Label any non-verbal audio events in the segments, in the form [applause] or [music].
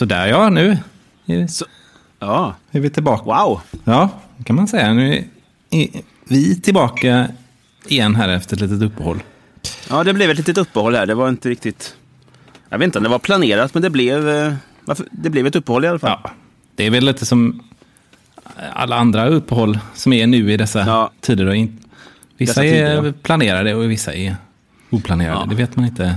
Så, så där ja, nu Så, ja, är vi tillbaka. wow. Ja, det kan man säga. Nu är, vi tillbaka igen här efter ett litet uppehåll. Ja, det blev ett litet uppehåll här. Det var inte riktigt... Jag vet inte om det var planerat, men det blev, eh, det blev ett uppehåll i alla fall. Ja, det är väl lite som alla andra uppehåll som är nu i dessa Ja. tider. Vissa Dessa tider, är planerade och vissa är oplanerade. Ja. Det vet man inte.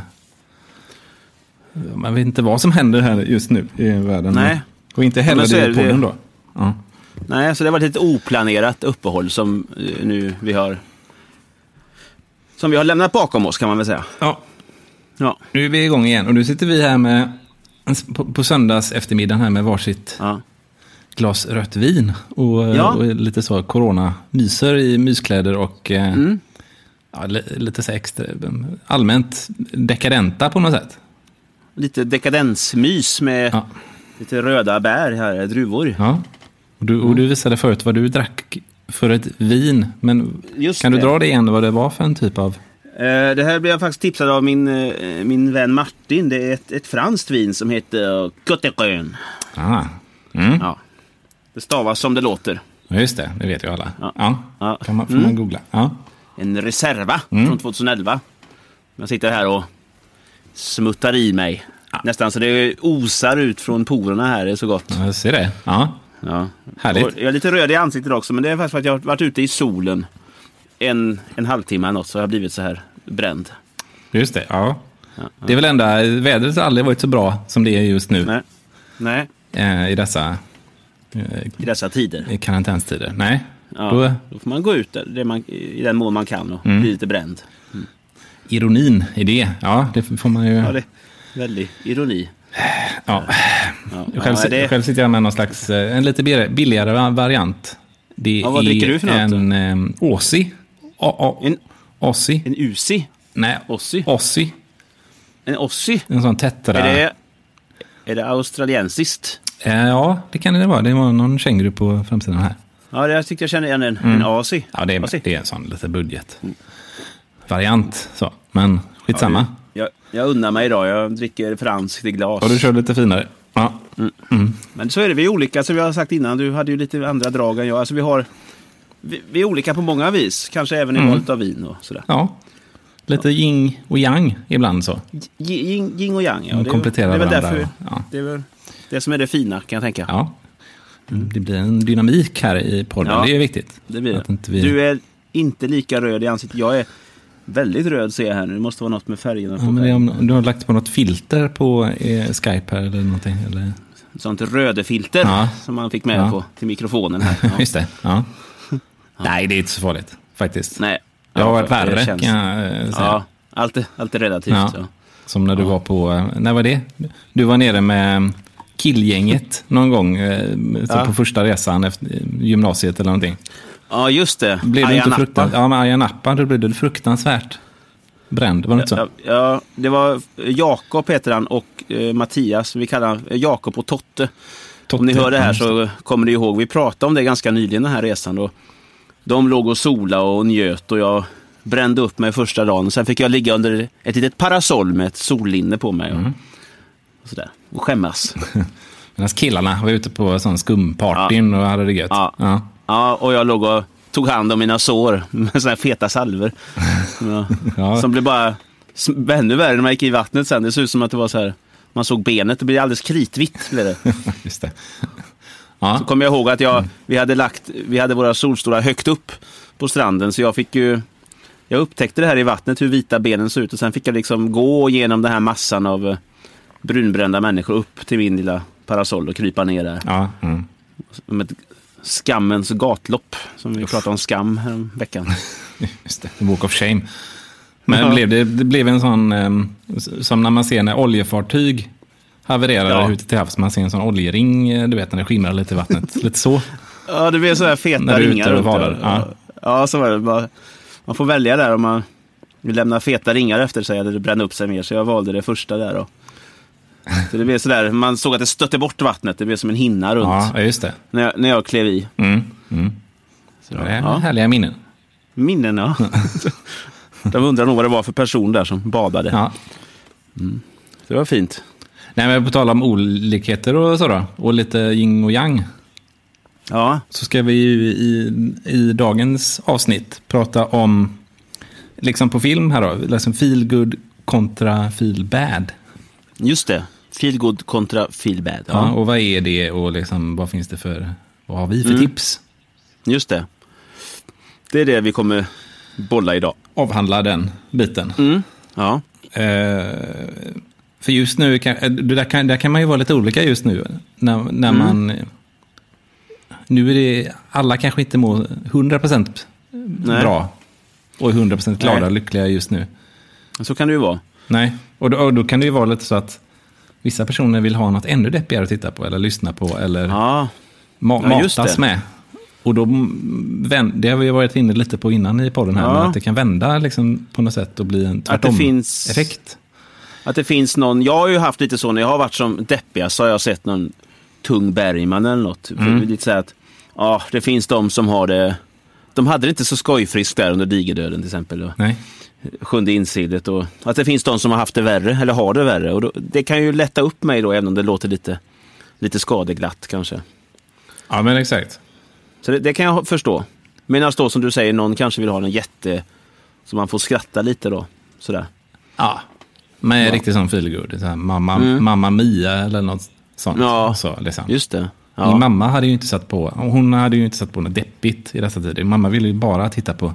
Man vet inte vad som händer här just nu i världen. Nej. Och inte heller så det i podden då. Ja. Nej, så det var ett lite oplanerat uppehåll som eh, nu vi har... Som vi har lämnat bakom oss kan man väl säga. ja, Ja, nu är vi igång igen. Och nu sitter vi här med, på, på söndags eftermiddagen här med varsitt ja. glas rött vin. Och, Ja. och lite så corona-myser i myskläder och eh, Mm. ja, li, lite så extra, allmänt dekadenta på något sätt. Lite dekadensmys med Ja. lite röda bär här, druvor. Ja. Och, du, och du visade förut vad du drack för ett vin. Men Just kan det. du dra det igen vad det var för en typ av... Eh, Det här blev jag faktiskt tipsad av min, eh, min vän Martin. Det är ett, ett franskt vin som heter Côte Ah. Mm. Ja. Det stavas som det låter. Just det, det vet ju alla. Ja. Ja. Ja. Kan man, får Mm. man googla. Ja. En Reserva Mm. från 2011. Jag sitter här och smuttar i mig. Nästan så det osar ut från porerna här. Det är så gott. Ja, Jag ser det. Ja. Ja. Härligt. Och jag är lite röd i ansiktet också, men det är faktiskt för att jag har varit ute i solen en, en halvtimme eller något, så har jag blivit så här bränd. Just det, ja. Det är väl enda, vädret har aldrig varit så bra som det är just nu Nej, Nej eh, i dessa eh, i dessa tider. i karantänstider. Nej, Ja, då, då får man gå ut där, det man, i den mån man kan och Mm. bli lite bränd. Ironin i det, ja, det får man ju... Ja, det väldigt ironi. Ja. Ja, Själv, ja, det, själv sitter jag med någon slags, eh, en lite billigare- variant. Det Ja, vad dricker du för något en eh, Aussie. A- a- En- Aussie. en Uzi? Nej, Aussie? Aussie. En Ossi? En sån tetra. Är det, är det australiensiskt? Eh, ja, det kan det vara. Det var någon känguru på framsidan här. Ja, det, jag tyckte jag kände igen en, en Asi. Mm. Ja, det är, Aussie. det är en sån lite budget-variant. Så. Men skitsamma. Jag, jag unnar mig idag, jag dricker franskt i glas. Och du kör lite finare. Ja. Men så är det, vi är olika, som jag har sagt innan, du hade ju lite andra drag än jag. Alltså vi har, vi, vi är olika på många vis, kanske även i Mm. valet av vin och sådär. ja. Lite yin och yang ibland så. Yin, yin- och yang, ja. De kompletterar det är väl varandra. därför, Ja. det är väl det som är det fina, kan jag tänka. Ja. Det blir en dynamik här i podden. Ja, det är viktigt. Det blir det. vi... Du är inte lika röd i ansiktet. Jag är väldigt röd ser jag här nu. Det måste vara något med färgerna på Ja, men om du har lagt på något filter på eh, Skype här eller någonting. Eller... Sånt rödefilter Ja. som man fick med Ja. på till mikrofonen här. Ja. [laughs] Just det. Ja. Nej, det är inte så farligt faktiskt. Nej. Det har varit värre känns- kan jag eh, säga. Ja, allt allt är relativt. Som när du var på, eh, när var det? Du var nere med killgänget någon gång eh, på första resan efter gymnasiet eller någonting. Ja, just det. Blev du inte fruktansvärt, ja med Ayia Napa, då blev du fruktansvärt bränd. Var det inte så? Ja, ja, det var Jakob heter han och eh, Mattias. Vi kallar honom Jakob och Totte. Om ni Totte, hör det här ja, så kommer ni ihåg. Vi pratade om det ganska nyligen den här resan. Då. De låg och sola och njöt och jag brände upp mig första dagen. Sen fick jag ligga under ett litet parasoll med ett sollinne på mig. Och, Mm. och sådär. Och skämmas. [laughs] Medan killarna var ute på sån skumpartyn och hade det gött. Ja. Ja. Ja, och jag låg och tog hand om mina sår med sådana här feta salver. Ja. [laughs] Ja. Som blev bara ännu värre när man gick i vattnet sen. Det såg ut som att det var så här, man såg benet, det blev alldeles kritvitt. Blev det. [laughs] Just det. Ja. Så kommer jag ihåg att jag, vi, hade lagt, vi hade våra solstolar högt upp på stranden, så jag fick ju jag upptäckte det här i vattnet, hur vita benen såg ut och sen fick jag liksom gå igenom den här massan av eh, brunbrända människor upp till min lilla parasoll och krypa ner där. Ja. Mm. Som ett skammens gatlopp, som vi pratade om skam här veckan. [laughs] Just det, the walk of shame. Men Ja. blev det, det blev en sån, ehm, som när man ser när oljefartyg havererar Ja. ute till havs. Man ser en sån oljering, eh, du vet när det skimrar lite i vattnet. [laughs] lite så. Ja, det blev så här feta När du ringar. ute och vadar, ja. ja, så var det. Bara, man får välja där om man vill lämna feta ringar efter sig eller det bränner upp sig mer. Så jag valde det första där. Då. Så det blev så där, man såg att det stötte bort vattnet. Det blev som en hinna runt Ja, just det. när, jag, när jag klev i. Mm. Mm. Så, Det är ja. härliga minnen. Minnen, ja. [laughs] De undrar nog vad det var för person där som badade. Ja. Det var fint. Nej, men på tal om olikheter och så då, och lite yin och yang. Ja, Så ska vi ju i, i dagens avsnitt prata om, liksom på film här då, liksom feel good kontra feel bad. just det. Feel good kontra feel bad. Ja. Ja, och vad är det och liksom, vad finns det för, vad har vi för Mm. tips? just det. Det är det vi kommer bolla idag. Avhandla den biten. Mm. Ja, Eh, för just nu, kan, eh, där, kan, där kan man ju vara lite olika just nu. När, när Mm. man... Nu är det, alla kanske inte mår 100% bra. Och är 100% glada Nej. och lyckliga just nu. så kan det ju vara. Nej, och då, och då kan det ju vara lite så att vissa personer vill ha något ännu deppigare att titta på eller lyssna på eller Ja, ma- Ja, matas med. Och då, det har vi varit inne lite på innan i podden här, Ja. men att det kan vända liksom på något sätt och bli en det tvärtom finns- effekt. att det finns någon. Jag har ju haft lite så när jag har varit som deppigast så har jag sett någon tung Bergman eller något. För Mm. är Lite så att, ja, det finns de som har det. De hade det inte så skojfriskt där under digerdöden till exempel. Nej. Sjunde insidet och att det finns de som har haft det värre eller har det värre. Och då, det kan ju lätta upp mig då även om det låter lite, lite skadeglatt kanske. Ja, men exakt. Så det, det kan jag förstå. Medan då som du säger, någon kanske vill ha en jätte... Så man får skratta lite då. Sådär. Ja. Men riktigt sån feelgood. Så mamma, Mm. mamma Mia eller något sånt. Ja, så, liksom. Just det. Min Ja. mamma hade ju inte satt på, hon hade ju inte satt på något deppigt i dessa tider. Mamma ville ju bara titta på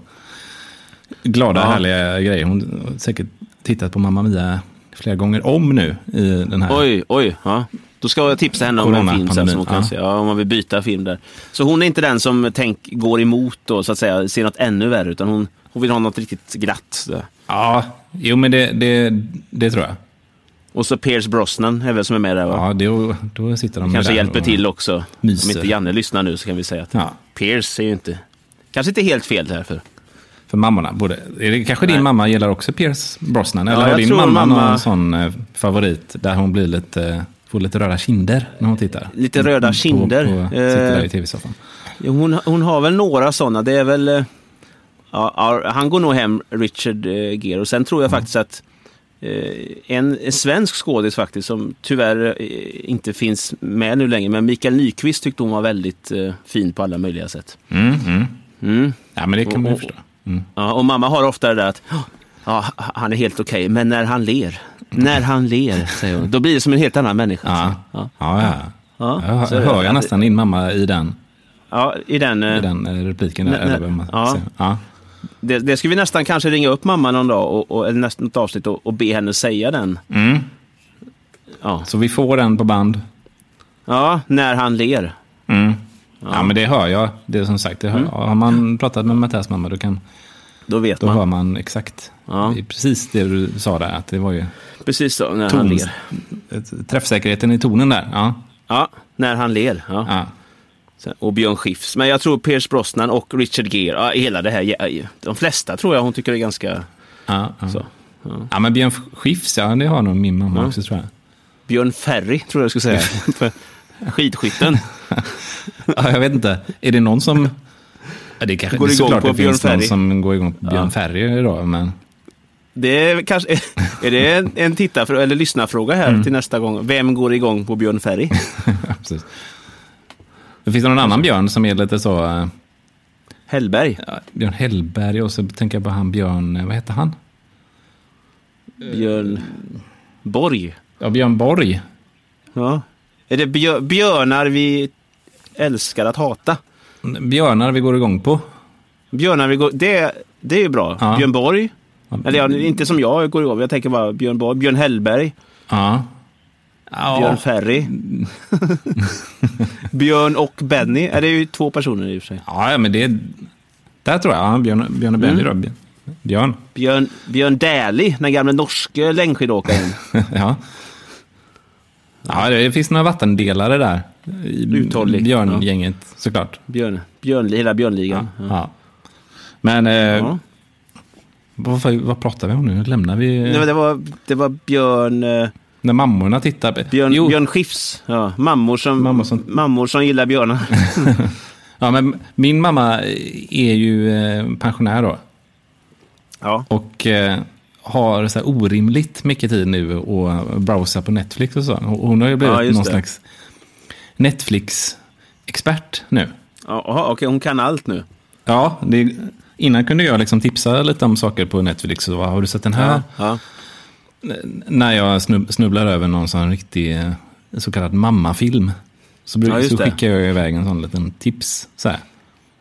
glada, Ja. härliga grejer. Hon har säkert tittat på Mamma Mia flera gånger om nu i den här. Oj, oj. Ja. Då ska jag tipsa henne om en film sen som hon kan se. Ja, om man vill byta film där. Så hon är inte den som tänk, går emot då, så att säga, ser något ännu värre. Utan hon, hon vill ha något riktigt glatt. Så. Ja, jo men det, det, det tror jag. Och så Pierce Brosnan är väl som är med där va? Ja, det, då sitter de Kanske hjälper och- till också. Om myser. inte Janne lyssnar nu så kan vi säga att Ja, Pierce är ju inte... Kanske inte helt fel därför. för mammorna. Både, är det, kanske din Nej. mamma gillar också Pierce Brosnan? Eller Ja, har din mamma, mamma- någon sån eh, favorit där hon blir lite, får lite röda kinder när hon tittar? Lite röda kinder. På, på, sitter där i Eh, tv-soffan. Jo, Hon, hon har väl några sådana. Det är väl... eh, Ja, han går nog hem, Richard Gere. Och sen tror jag faktiskt att en, en svensk skådis faktiskt, som tyvärr inte finns med nu längre, men Mikael Nyqvist tyckte hon var väldigt fin på alla möjliga sätt. Mm, mm. Mm. Ja, men det kan man ju förstå. Mm. Ja, och mamma har ofta det där att ja, han är helt okej, men när han ler, när han ler, säger hon, då blir det som en helt annan människa. Ja. ja. Ja, ja. Ja, Jag så det. hör jag nästan din mamma i den, ja i den... eh, i den eh, repliken. Där, eller nej. vad man Ja. Ja. Det, det ska vi nästan kanske ringa upp mamma någon dag, och, och, eller nästan något avsnitt, och, och be henne säga den. Mm. Ja, Så vi får den på band. ja när han ler. Mm. Ja. men det hör jag. Det är som sagt, det hör, Mm. har man pratat med Mattias mamma då, kan, Då vet då man. hör man exakt. Ja. Det är precis det du sa där, att det var ju Precis så, när han ton, ler. träffsäkerheten i tonen där. Ja. Ja, när han ler. Ja. Ja. Och Björn Skifs. Men jag tror Pierce Brosnan och Richard Gere, ja, hela det här. ja, De flesta tror jag hon tycker är ganska Ja, ja. ja, men Björn Skifs, ja, det har nog min mamma Ja. också tror jag. Björn Ferry tror jag skulle säga. [laughs] Skidskytten. [laughs] Ja, jag vet inte. Är det någon som... Ja, det är kanske Går det är igång såklart på det Björn finns någon som går igång på Björn Ja. Ferry idag, men... Det är, kanske, [laughs] är det en, en tittarfråga eller lyssnarfråga här Mm. till nästa gång? Vem går igång på Björn Ferry? [laughs] Precis. Det finns någon annan björn som är lite så... eh, Hellberg? Ja, Björn Hellberg och så tänker jag på han Björn... eh, Vad heter han? Björn Borg? Ja, Björn Borg. Ja. Är det björ, björnar vi älskar att hata? Björnar vi går igång på. Björnar vi går, det, det är ju bra. Ja. Björn Borg? Eller ja, inte som jag går igång, jag tänker bara Björn Borg. Björn Hellberg? Ja. Ja. Björn Ferry? [laughs] Björn och Benny? Är det ju två personer i och för sig. Ja, men det... Där tror jag. Ja, Björn, Björn och Benny Mm. då. Björn. Björn, Björn Dählie, den gamla norske längdskidåkaren. [laughs] ja. Ja, det finns några vattendelare där. I Uthållig. Björngänget, såklart. Björn, Björn, hela Björnligan. Ja. Ja. Ja. Men eh, Ja. vad, vad pratar vi om nu? Lämnar vi... Nej, det, var, det var Björn, eh, När mammorna tittar. Björn, jo, Björn Skifs. Ja, mammor, som, Mammor som- mammor som gillar björnar. [laughs] [laughs] ja, men min mamma är ju eh, pensionär då. ja. Och eh, har så här orimligt mycket tid nu och browsa på Netflix och så. Hon har ju blivit Ja, någon det. slags Netflix-expert nu. Jaha, okej, hon kan allt nu. Ja, det, innan kunde jag liksom tipsa lite om saker på Netflix. Och, vad, har du sett den här? Ja, När jag snub, snubblar över någon sån riktig eh, så kallad mammafilm. Så, bruk, Ja, så skickar jag iväg en sån liten tips. Så här.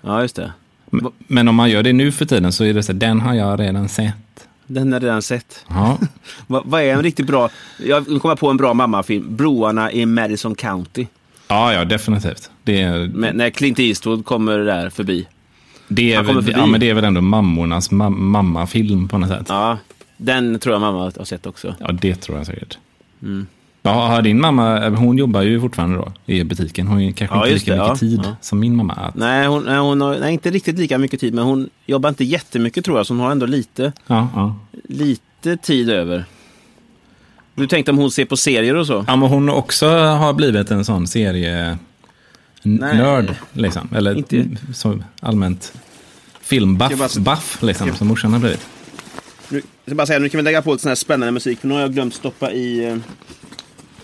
ja just det. Men, men om man gör det nu för tiden så är det så här, den har jag redan sett. Den har jag redan sett. Ja, [laughs] Vad, vad är en riktigt bra... Jag nu kommer på en bra mammafilm. Broarna i Madison County. ja, ja definitivt. Det är, Med, när Clint Eastwood kommer där förbi. det, är, väl- förbi. ja, men det är väl ändå mammornas ma mammafilm på något sätt. Ja, den tror jag mamma har sett också. Ja, det tror jag säkert. Mm. Ja, din mamma, hon jobbar ju fortfarande då i butiken. Hon har kanske Ja, inte lika det, mycket ja. tid Ja. som min mamma. Att, Nej, hon, hon har nej, inte riktigt lika mycket tid, men hon jobbar inte jättemycket tror jag, så hon har ändå lite, lite tid över. Du tänkte om hon ser på serier och så? ja, men hon också har blivit en sån serie Nej. nörd, liksom. Eller Inte- så allmänt filmbuff, bara- buff, liksom, som morsan har blivit. Nu, jag bara säga, nu kan vi lägga på lite sån här spännande musik, för nu har jag glömt stoppa i eh,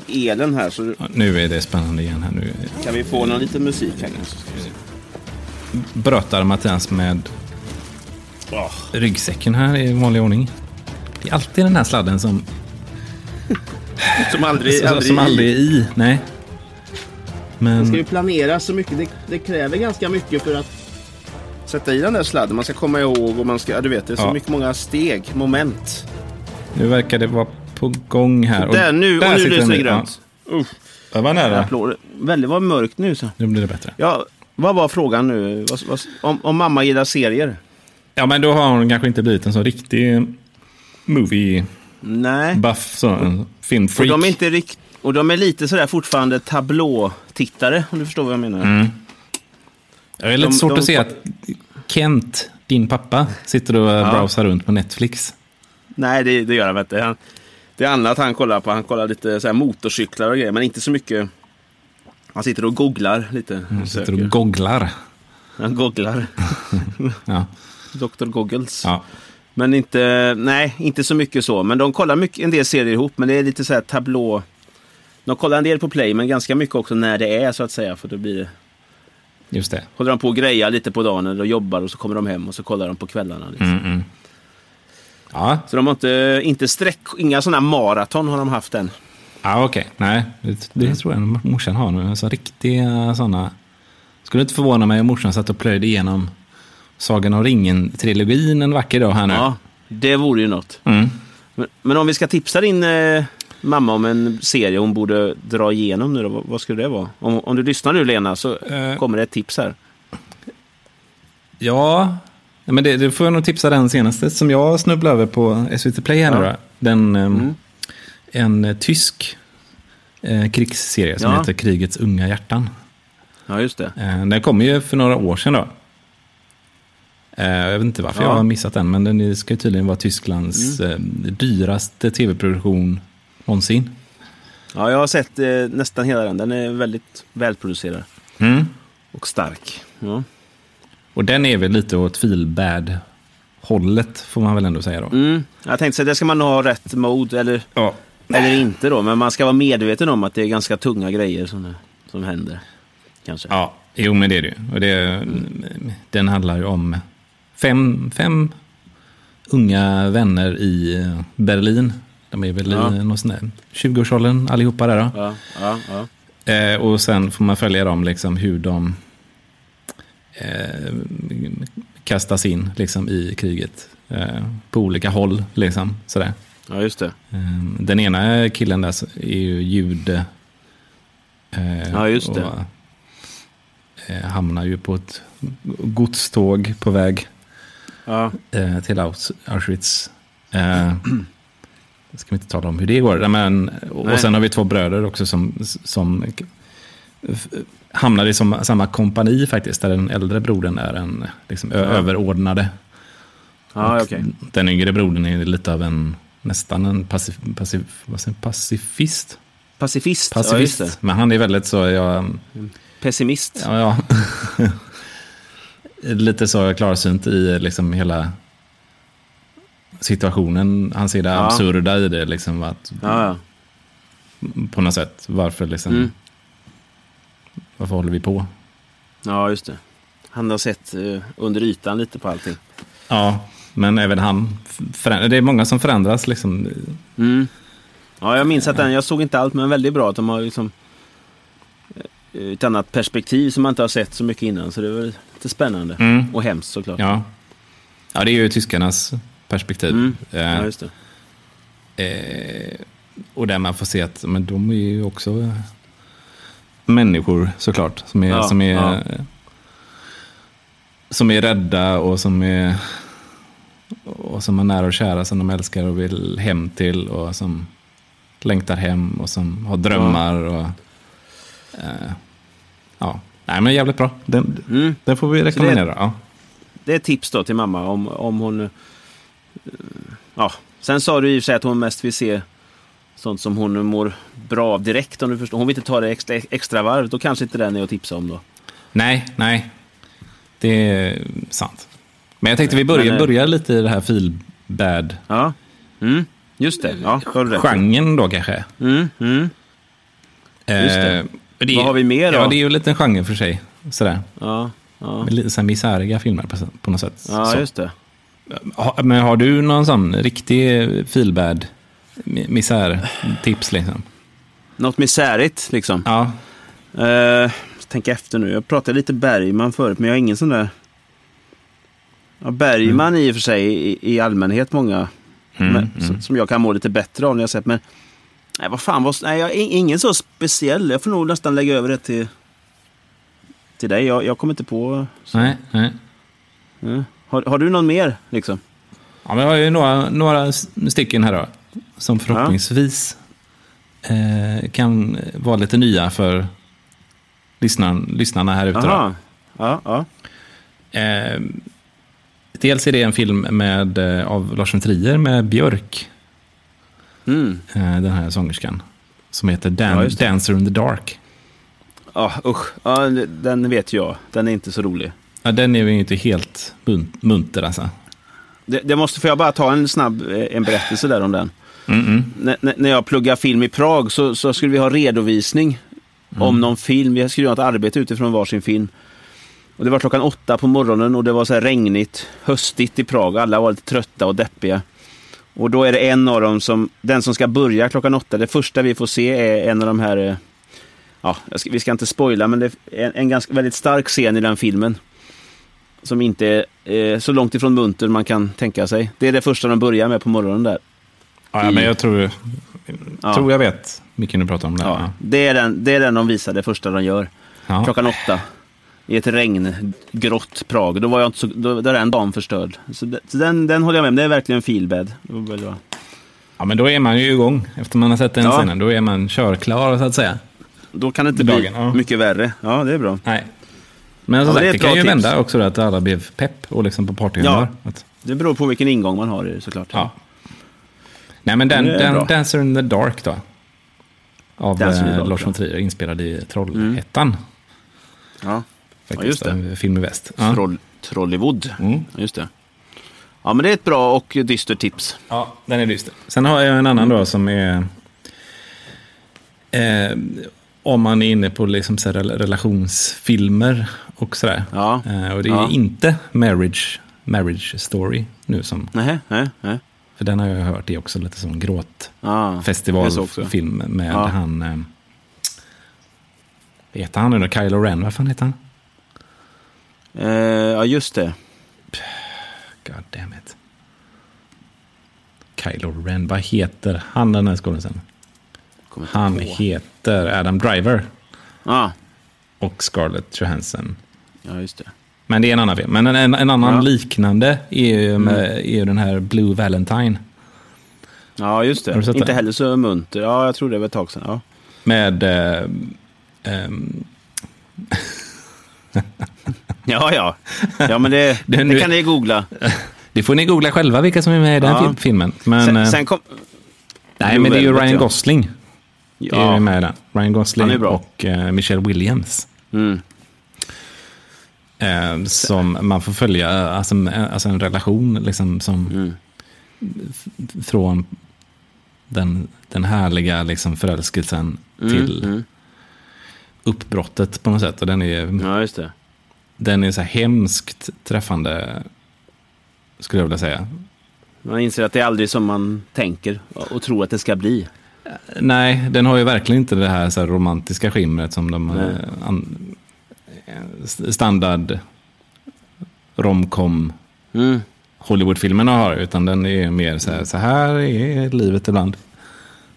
elen här, så Ja, nu är det spännande igen här. Nu kan vi få någon liten musik här kanske. brötar Mattias med Åh, ryggsäcken här i vanlig ordning. Det är alltid den här sladden som, som aldrig, [laughs] som, aldrig, som aldrig är i. Nej. Man ska Men ju planera så mycket, det, det kräver ganska mycket för att sätta i den där sladden. Man ska komma ihåg och man ska, du vet, det är så Ja. mycket många steg, moment. nu verkar det vara på gång här. Där, nu, och nu lyser det grönt. Ja, det var nära. Applåder. Väldigt vad mörkt nu. Så. Nu blir det bättre. Ja, vad var frågan nu? Om, om mamma gillar serier? Ja, men då har hon kanske inte blivit en så riktig movie Nej. buff, så, en Och filmfreak. de är inte rikt, och de är lite sådär fortfarande tablå-tittare, om du förstår vad jag menar. Mm. Det är lite De- svårt de- att se att Kent, din pappa, sitter och Ja. browsar runt på Netflix. Nej, det, det gör han inte. Han, det är annat han kollar på. Han kollar lite så här motorcyklar och grejer, men inte så mycket. Han sitter och googlar lite. Han och sitter och googlar. Han googlar. [laughs] Ja. Dr. Goggles. Ja. Men inte, nej, inte så mycket så. Men de kollar mycket, en del serier ihop, men det är lite så här tablå. De kollar en del på play, men ganska mycket också när det är så att säga. För då blir det, Just det. håller de på och grejar lite på dagen eller jobbar och så kommer de hem och så kollar de på kvällarna. Liksom. Mm, mm. Ja, Så de har inte, inte sträck, inga sådana maraton har de haft än. ja okej. Nej, det, det tror jag morsan har nu. Alltså, riktiga sådana. Skulle inte förvåna mig om morsan satt och plöjde igenom Sagan om ringen-trilogin en vacker dag här nu. Ja, det vore ju något. Mm. Men, men om vi ska tipsa din eh, mamma om en serie hon borde dra igenom nu då, vad, vad skulle det vara? Om, om du lyssnar nu Lena så Eh. kommer det ett tips här. Ja, men det, det får jag nog tipsa den senaste som jag snubblade över på SVT Play här nu Ja. då. Den, ehm, Mm. En eh, tysk eh, krigsserie som Ja. heter Krigets unga hjärtan. Ja, just det. Eh, den kom ju för några år sedan då. Eh, jag vet inte varför Ja. jag har missat den, men den ska ju tydligen vara Tysklands Mm. eh, dyraste tv-produktion någonsin. Ja, jag har sett eh, nästan hela den. Den är väldigt välproducerad Mm. och stark. Ja. Och den är väl lite åt feelbad hållet får man väl ändå säga då. Mm. Jag tänkte så det ska man ha rätt mode eller, Ja. eller inte då. Men man ska vara medveten om att det är ganska tunga grejer som, som händer. Kanske. Ja, jo men det är det ju. Och det, Den handlar ju om fem, fem unga vänner i Berlin. De är väl Ja. i någon sån där 20-årsåldern allihopa där då. Ja, ja, ja. Eh, och sen får man följa dem, liksom, hur de eh, kastas in liksom, i kriget. Eh, på olika håll. Liksom, sådär. ja, just det. Eh, den ena killen där är ju jude. Eh, Ja, just det. Och, eh, hamnar ju på ett godståg på väg Ja. till Aus- Auschwitz. [clears throat] Ska vi inte tala om hur det går. Men, och Nej. sen har vi två bröder också som, som hamnar i som, samma kompani faktiskt. Där den äldre brodern är en liksom, Ja. överordnade. Ja, Och okej. Den yngre brodern är lite av en, nästan en pacif, pacif, vad säger, pacifist. Pacifist. Ja, Pacifist. det. Men han är väldigt så, jag, Pessimist. Ja, ja. [laughs] lite så klarsynt i liksom hela situationen. Han ser det Ja. absurda i det. Liksom, att, Ja, ja. På något sätt. Varför, liksom, Mm. Varför håller vi på? ja, just det. Han har sett eh, under ytan lite på allting. Ja, men även han. Det är många som förändras. Liksom. Mm. Ja, jag minns att den, jag såg inte allt, men väldigt bra att de har liksom eh, ett annat perspektiv som man inte har sett så mycket innan. Så det var lite spännande. Mm. Och hemskt såklart. Ja. ja, det är ju tyskarnas perspektiv. Mm. Eh, Ja, just det. Eh, och där man får se att men de är ju också eh, människor såklart. Som är, Ja, som är, ja. som är rädda och som är och som har nära och kära som de älskar och vill hem till och som längtar hem och som har drömmar. Och, eh, ja. Nej men jävligt bra. Den, Mm. den får vi rekommendera. Ja. Det är tips då till mamma om, om hon... eh, Ja. Sen sa du i och för sig att hon mest vill se sånt som hon mår bra av direkt om du förstår. Hon vill inte ta det extra, extra varv. Då kanske inte den är att tipsa om då. Nej, nej. Det är sant. Men jag tänkte vi börjar, Men, eh, börjar lite i det här feel bad Ja. Mm. Just det. Ja, genren då kanske. Mm. Mm. Just det. Eh, det Vad har vi mer då? Ja, det är ju en liten genre för sig. Sådär. Ja. Ja, Lite misäriga filmer på, på något sätt. ja så. just det. Men har du någon sån riktig feel bad misär-tips liksom? Något misärigt liksom. Ja. Uh, tänk efter nu. Jag pratade lite Bergman förut, men jag har ingen sån där... Ja, Bergman i och för sig i, i allmänhet många Mm, men, mm. som- jag kan må lite bättre av när jag sett. Men nej, vad fan, vad, nej, jag, är ingen så speciell. Jag får nog nästan lägga över det till, till dig. Jag, jag kommer inte på... Så. Nej, nej. Mm. Har, har du någon mer liksom? Ja, men jag har ju några, några stycken här då. Som förhoppningsvis eh, kan vara lite nya för lyssnarna, lyssnarna här ute. Ja, ja. Eh, dels är det en film med, eh, av Lars von Trier med Björk, Mm. eh, den här sångerskan. Som heter Dan- Ja. Dancer in the Dark. Ja, usch. Ja, den vet jag. Den är inte så rolig. Ja, den är ju inte helt mun- munter alltså. Det, det måste, får jag bara ta en snabb eh, en berättelse där om den? När jag pluggade film i Prag så, så skulle vi ha redovisning om någon film. Vi skulle göra ett arbete utifrån varsin film. Och det var klockan åtta på morgonen och det var så här regnigt, höstigt i Prag. Alla var lite trötta och deppiga. Och då är det en av dem som, den som ska börja klockan åtta. Det första vi får se är en av de här, eh, ja, ska, vi ska inte spoila, men det är en, en ganska väldigt stark scen i den filmen. Som inte är eh, så långt ifrån munter man kan tänka sig. Det är det första de börjar med på morgonen där. Ja, men jag tror, Ja. tror jag vet vilken du pratar om. Där. Ja, Ja. det, är den, det är den de visar, det första de gör. Ja. Klockan åtta. I ett regngrått Prag. Då var jag inte så, då, då är den dagen förstörd. Så, det, så den, den håller jag med om. Det är verkligen feelbad. Ja, men då är man ju igång. Efter man har sett den Ja. scenen, då är man körklar så att säga. Då kan det inte Dagen, bli ja. mycket värre. Ja, det är bra. Nej. Men som Ja, sagt, det det, kan ju tips. vända också att alla blev pepp och liksom på partyhumör. Att- Det beror på vilken ingång man har i det såklart. Ja. Nej, men den, den. Dancer in the Dark då. Av eh, Lars ja. von Trier, inspelad i Trollhättan. Ja. Faktiskt, just det. Film i väst. Ja. Troll, Trollywood. Mm. Just det. Ja, men det är ett bra och dystert tips. ja, den är dyster. Sen har jag en annan då som är... Eh, om man är inne på liksom så relationsfilmer och sådär. Ja. Eh, och det är Ja. inte Marriage, marriage Story nu som... Nej, nej, nej. För den har jag hört är också lite som gråt. Ja, festivalfilm med Ja. han... Eh, heter han nu då? Kylo Ren, vad fan heter han? Eh, ja, just det. God damn it. Kylo Ren, vad heter han den här skådisen? Han heter Adam Driver Ja, och Scarlett Johansson. ja, just det. Men det är en annan film. Men en, en, en annan Ja. Mm. liknande är ju, med, är ju den här Blue Valentine. Ja, just det. Inte den? heller så munter. Ja, jag tror det var ett tag sedan. Ja. Med... Eh, ehm, [laughs] Ja, ja. Ja, men det, [laughs] Det är det, nu- kan ni googla. [laughs] det får ni googla själva vilka som är med i den Ja. fil- filmen. Men, Sen, eh, sen kom... nej, men det är ju Ryan ja. Gosling. är Ja. med i den. Ryan Gosling är och eh, Michelle Williams. Mm. Eh, som man får följa, alltså, eh, alltså en relation liksom som... Mm. från den, den härliga liksom förälskelsen till mm. uppbrottet på något sätt. Och den är, Ja, just det. den är så här hemskt träffande, skulle jag vilja säga. Man inser att det är aldrig som man tänker och tror att det ska bli. Nej, den har ju verkligen inte det här, så här romantiska skimret som de eh, an, eh, standard romcom Mm. Hollywoodfilmerna har, utan den är mer så här, så här är livet ibland.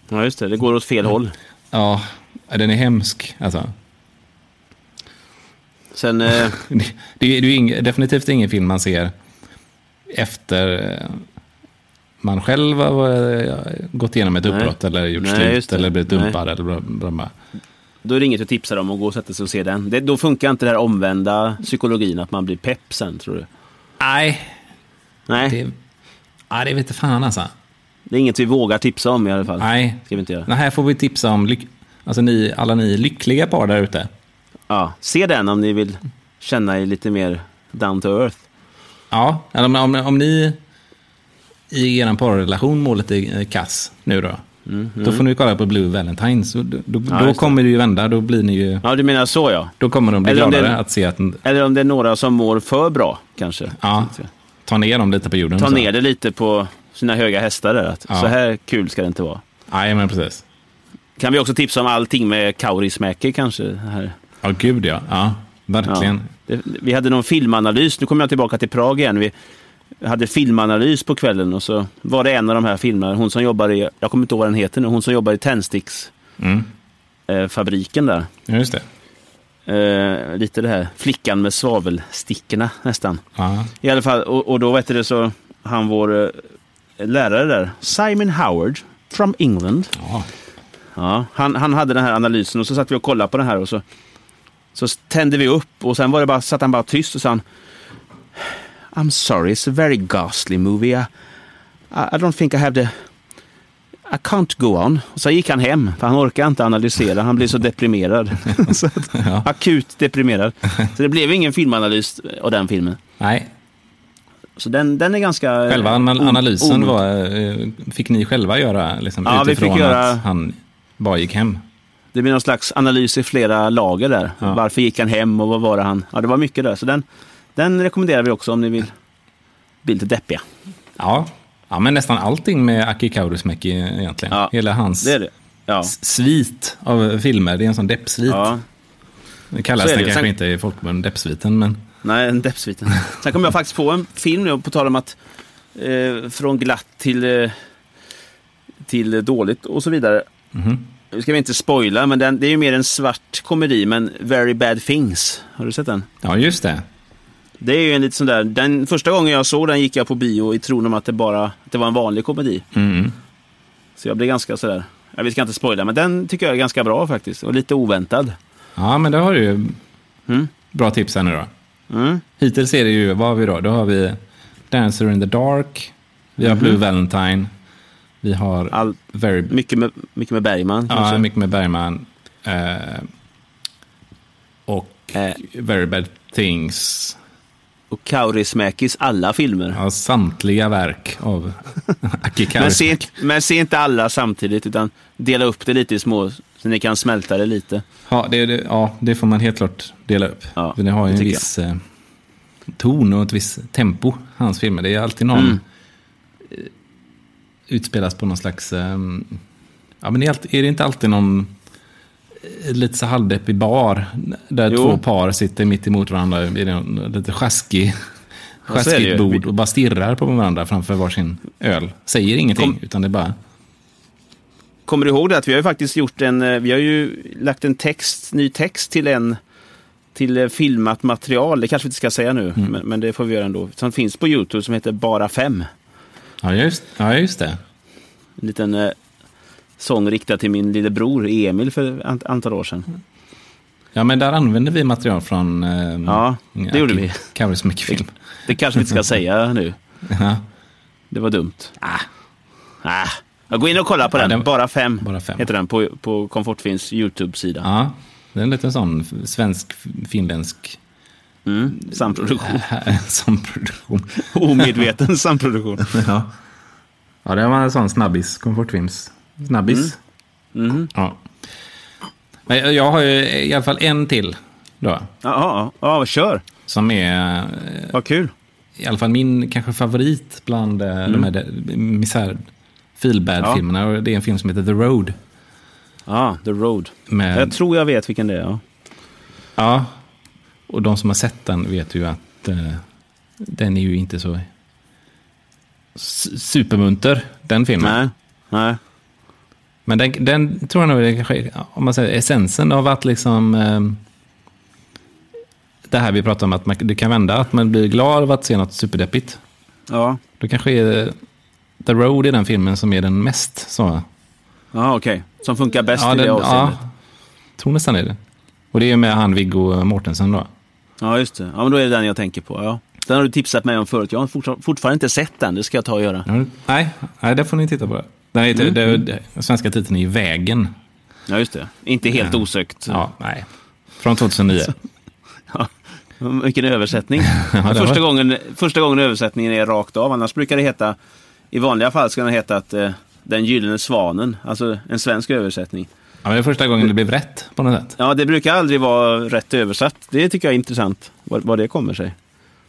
Ja, just det. Det går åt fel håll. Ja, den är hemsk. Alltså, Sen, eh, [laughs] det, det är ju ing, definitivt ingen film man ser efter eh, man själv har eh, gått igenom ett Nej. uppbrott eller gjort Nej, slut det. eller blivit dumpad. Eller bla, bla, bla. Då är det inget du tipsar om att gå och sätta sig och se den. Det, då funkar inte den här omvända psykologin, att man blir pepp sen, tror du? Nej, Nej, det, ja, det vet fan alltså. det är inget vi vågar tipsa om i alla fall. Nej, Ska vi inte göra. Nej, här får vi tipsa om lyck, alltså ni, alla ni lyckliga par där ute. Ja, se den om ni vill känna er lite mer down to earth. Ja, eller om, om, om ni i er parrelation mår lite eh, kass nu då. Då får ni kolla på Blue Valentines. Då, då, då, Mm, Ja, det. kommer det ju vända. Då, blir ni ju, Ja, du menar så ja. då kommer de bli Eller gladare att se att Eller om det är några som mår för bra, kanske. ja, ta ner dem lite på jorden. Ta så. ner det lite på sina höga hästar där. Att Ja. Så här kul ska det inte vara. Nej, men precis. Kan vi också tipsa om allting med Kaurismäki kanske? Här. Ja, gud ja. Ja, verkligen. Det, vi hade någon filmanalys, nu kommer jag tillbaka till Prag igen. Vi hade filmanalys på kvällen och så var det en av de här filmerna, hon som jobbar i, jag kommer inte ihåg vad den heter nu, hon som jobbar i tändsticksfabriken Mm. där. Ja, just det. Eh, lite det här flickan med svavelstickorna nästan. Ja. I alla fall, och, och då vet du så, han vår eh, lärare där, Simon Howard from England. Ja. Ja, han, han hade den här analysen och så satt vi och kollade på den här och så, så tände vi upp och sen var det bara, satt han bara tyst och sa I'm sorry, it's a very ghastly movie. I, I don't think I have the... I can't go on. Och så gick han hem, för han orkar inte analysera. Han blir så deprimerad. [laughs] så att, Ja. Akut deprimerad. Så det blev ingen filmanalys av den filmen. Nej, Så den, den är ganska... själva eh, anal- o- analysen var, eh, fick ni själva göra liksom, Ja, vi fick göra- att han bara gick hem. Det blir någon slags analys i flera lager där. Ja. Varför gick han hem och vad var det han... Ja, det var mycket där. Så den, den rekommenderar vi också om ni vill bli lite deppiga. Ja. ja, men nästan allting med Aki Kaurismäki egentligen. Ja, Hela hans Det det. Ja. svit av filmer. Det är en sån deppsvit. ja. Det kallas det. kanske Sen- inte i folkmun deppsviten, men Nej, en deppsviten. Sen kom jag faktiskt på en film nu, på tal om att eh, från glatt till, eh, till dåligt och så vidare. mhm. Nu ska vi inte spoila, men den, det är ju mer en svart komedi, men Very Bad Things. Har du sett den? ja, just det. Det är ju en lite sån där, den första gången jag såg den gick jag på bio i tron om att det bara att det var en vanlig komedi. Mm. Så jag blev ganska sådär, jag vi ska inte spoila, men den tycker jag är ganska bra faktiskt. Och lite oväntad. Ja, men då har du ju Mm. bra tips här nu då. Mm. Hittills är det ju, vad har vi då? Då har vi Dancer in the Dark, vi har Mhm. Blue Valentine, vi har All, Very, mycket, med, mycket med Bergman. ja, kanske. mycket med Bergman eh, och Eh. Very Bad Things. Och Kaurismäkis alla filmer. Ja, samtliga verk av [laughs] Aki Men Kaurismäki. se, men se inte alla samtidigt, utan dela upp det lite i små, så ni kan smälta det lite. Ja det, det, ja, det får man helt klart dela upp. Ja, För det har ju en viss eh, ton och ett visst tempo, hans filmer. Det är alltid någon... Mm. eh, Utspelas på någon slags... Eh, ja, men det är, alltid, är det inte alltid någon lite så halvdeppig bar där Jo. två par sitter mitt emot varandra vid en lite sjaskig, Ja, sjaskigt bord och bara stirrar på varandra framför varsin öl. Säger ingenting, Kom- utan det bara... Kommer du ihåg det att vi har ju faktiskt gjort en, eh, vi har ju lagt en text, ny text till en till eh, filmat material, det kanske vi inte ska säga nu, Mm. men, men det får vi göra ändå. Som finns på YouTube som heter Bara fem. Ja, just, ja, just det. En liten eh, sång riktad till min lille bror Emil för ett antal år sedan. Ja, men där använder vi material från... Eh, Ja, det gjorde vi. Kaurismäki-film. Det kanske vi inte ska [laughs] säga nu. Ja, Det var dumt. Ah. Ah. Jag går in och kolla på Ja, den. den- Bara fem, Bara fem. heter den på, på Komfortfilms YouTube-sida. ja, det är en liten sån svensk-finländsk Mm. Samproduktion. [laughs] samproduktion. [laughs] Omedveten samproduktion. Ja. Ja, det var en sån snabbis, komfortfilms. Snabbis. Mhm. Ja. Men jag- har ju i alla fall en till då. Ja, ja, ja, kör. Som är eh, Vad kul. i alla fall min kanske favorit bland eh, de här de- misär feelbad-filmerna. Och Det är en film som heter The Road. Ja, The Road. Med, Jag tror jag vet vilken det är. Ja. Ja, och de som har sett den vet ju att eh, den är ju inte så supermunter, den filmen. Nej, nej. Men den, den tror jag nog är kanske, om man säger essensen av att liksom... Eh, det här vi pratar om, att man, det kan vända, att man blir glad av att se något superdeppigt. Ja, Då kanske är The Road i den filmen som är den mest så. ja okej. Som funkar bäst ja, i det den, avseendet. ja, tror nästan det det. Och det är med han Viggo Mortensen då. Ja, just det. Ja, men då är det den jag tänker på. Ja. Den har du tipsat mig om förut. Jag har fortfar- fortfarande inte sett den. Det ska jag ta och göra. Nej, nej, det får ni titta på. Den heter, Mm. det, det, den svenska titeln är ju Vägen. Ja, just det. Inte helt Ja. osökt. Ja, nej. Från 2009. [laughs] Ja. Vilken översättning. [laughs] Ja, det första, gången, första gången översättningen är rakt av. Annars brukar det heta, i vanliga fall ska den heta att, eh, Den gyllene svanen. Alltså en svensk översättning. Ja, men det är första gången det blev rätt på något sätt. Ja, det brukar aldrig vara rätt översatt. Det tycker jag är intressant. Vad, vad det kommer sig.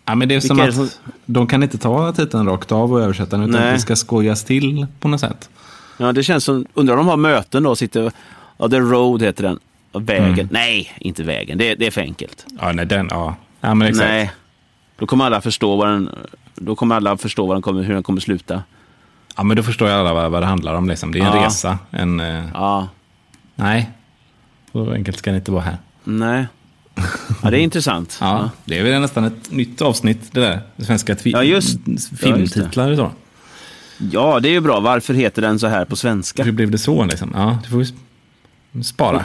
Ja, men det är som är att som- de kan inte ta titeln rakt av och översätta den, utan Nej. att det ska skojas till på något sätt. Ja, det känns som, undrar om de har möten då, sitter, ja, The Road heter den. Vägen. Mm. Nej, inte vägen. Det, det är för enkelt. Ja, nej, den, ja. ja men exakt. Nej, då kommer alla förstå vad den, då kommer alla förstå vad den kommer, hur den kommer sluta. Ja, men då förstår ju alla vad, vad det handlar om. Liksom. Det är en Ja. resa. En, eh, Ja, nej, så enkelt ska det inte vara här. nej. Ja, det är intressant. Ja, Det är väl nästan ett nytt avsnitt, det där. Svenska Ja, just- filmtitlar så. Ja, det är ju bra. Varför heter den så här på svenska? Hur blev det så? Liksom? Ja, det får vi sp- spara.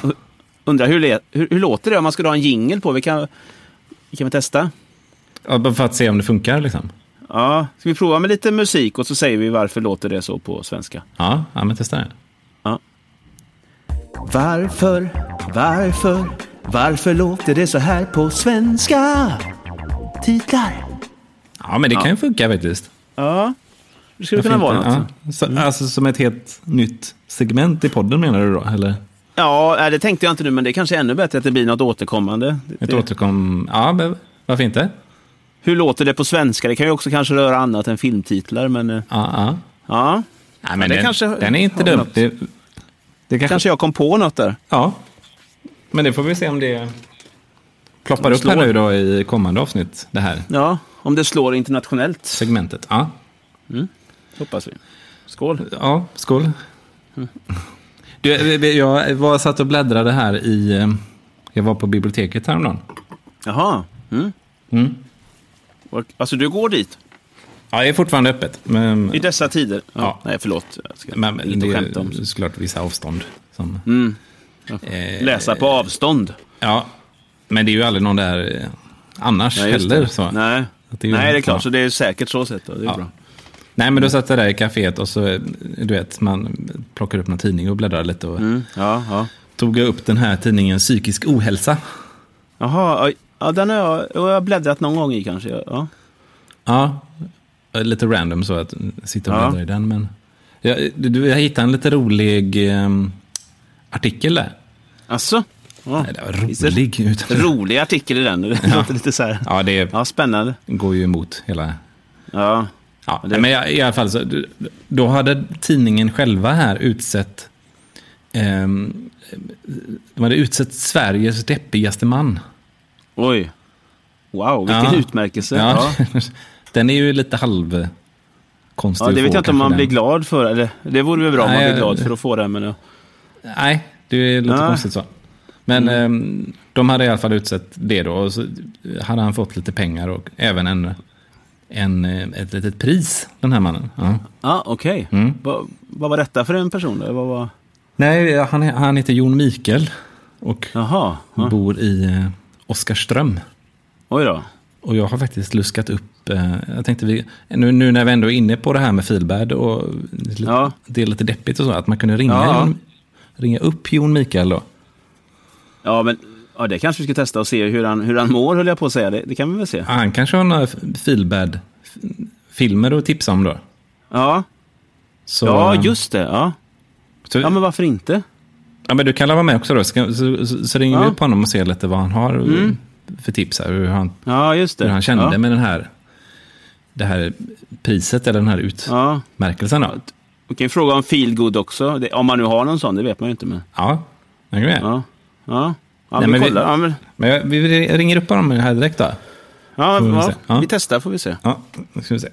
Undrar hur, hur, hur låter det om man skulle ha en jingel på? Vi kan, vi kan väl testa? Ja, bara för att se om det funkar. Liksom. Ja, ska vi prova med lite musik och så säger vi varför låter det så på svenska? Ja, ja, men testa det. Varför, varför, varför låter det så här på svenska? Titlar. Ja, men det kan ju funka faktiskt. Ja, det skulle kunna vara något. Ja. Så, Alltså som ett helt nytt segment i podden menar du då? Eller Ja, det tänkte jag inte nu, men det är kanske ännu bättre att det blir något återkommande. ett Det- återkom... Ja, men varför inte? Hur låter det på svenska? Det kan ju också kanske röra annat än filmtitlar, men eh, Ja, ja. ja. Nej, men det den, kanske den är inte dum. Det, det kanske, Kanske jag kom på något där. Ja. Men det får vi se om det ploppar Det upp här nu då i kommande avsnitt, det här Ja, om det slår internationellt, segmentet. Ja, hoppas vi. Skål. ja skål. Du, jag var satt och bläddrade här i... eh, Jag var på biblioteket häromdagen. Jaha. Mm. Mm. Alltså, du går dit Ja, det är fortfarande öppet. Men, i dessa tider? Ja. Ja. Nej, förlåt. Jag ska men lite det skämta om. är såklart vissa avstånd. Som, Mm. Eh, Läsa på avstånd. Ja, men det är ju aldrig någon där eh, annars just heller. Så. Nej. Det är ju- Nej, det är klart. Så det är säkert så sett. Då. Det är Ja. bra. Nej, men då satt jag där i kaféet och så, eh, du vet, man plockar upp någon tidning och bläddrar lite. Och Mm. Ja, ja. tog jag upp den här tidningen Psykisk ohälsa. Jaha, ja, den har jag, jag har bläddrat någon gång i kanske. Ja. Ja, lite random så att sitta och bläddra i den. Men jag, du, jag hittade en lite rolig eh, artikel där. Alltså? Ja. Nej, det var rolig. Utan, Rolig artikel i den. Det låter lite så här. ja, det Ja, spännande. går ju emot hela... Ja. Ja, Det- men i, i alla fall, så, då hade tidningen själva här utsett... ehm, de hade utsett Sveriges deppigaste man. Oj. Wow, vilken Ja. utmärkelse. Ja. Ja. [laughs] Den är ju lite halv konstig Ja, det vet jag inte om man den. blir glad för. Eller, det vore väl bra om man Nej, blir glad för att få det. Men, ja. Nej, det är lite Nej. konstigt så. Men Mm. ehm, de hade i alla fall utsett det då. Och så hade han fått lite pengar och även en, en, eh, ett litet pris, den här mannen. Ja. Ja, okej. Mm. Vad, vad var detta för en person? Då? Vad var... Nej, han, han heter Jon Mikael och Jaha. Ja. bor i eh, Oskarström. Oj då. Och jag har faktiskt luskat upp, eh, jag tänkte vi, nu, nu när vi ändå är inne på det här med feelbad och lite, Ja. det är lite deppigt och så, att man kunde ringa, Ja. Jon, ringa upp Jon Mikael då. Ja, men ja, det kanske vi ska testa och se hur han, hur han mår, höll jag på att säga. Det, det kan vi väl se. Han kanske har några feelbad filmer att tipsa om då. Ja. Så, Ja, just det. Ja. Så, ja, men varför inte? ja, men du kan vara med också då. Så, så, så, så ringer Ja. vi på honom och ser lite vad han har för tips. Här, hur, han, Ja, just det. hur han kände ja. med den här, det här priset eller den här Ja. utmärkelsen. Då. Vi kan ju fråga om feelgood också. Det, om man nu har någon sån, det vet man ju inte. Men, Ja, är med. ja. Ja. Ja, Nej, men vi- kollar. Ja, men, Men jag, vi ringer upp honom här direkt då. ja, vi ja. Ja. vi testar får vi se. Ja, då ska vi se.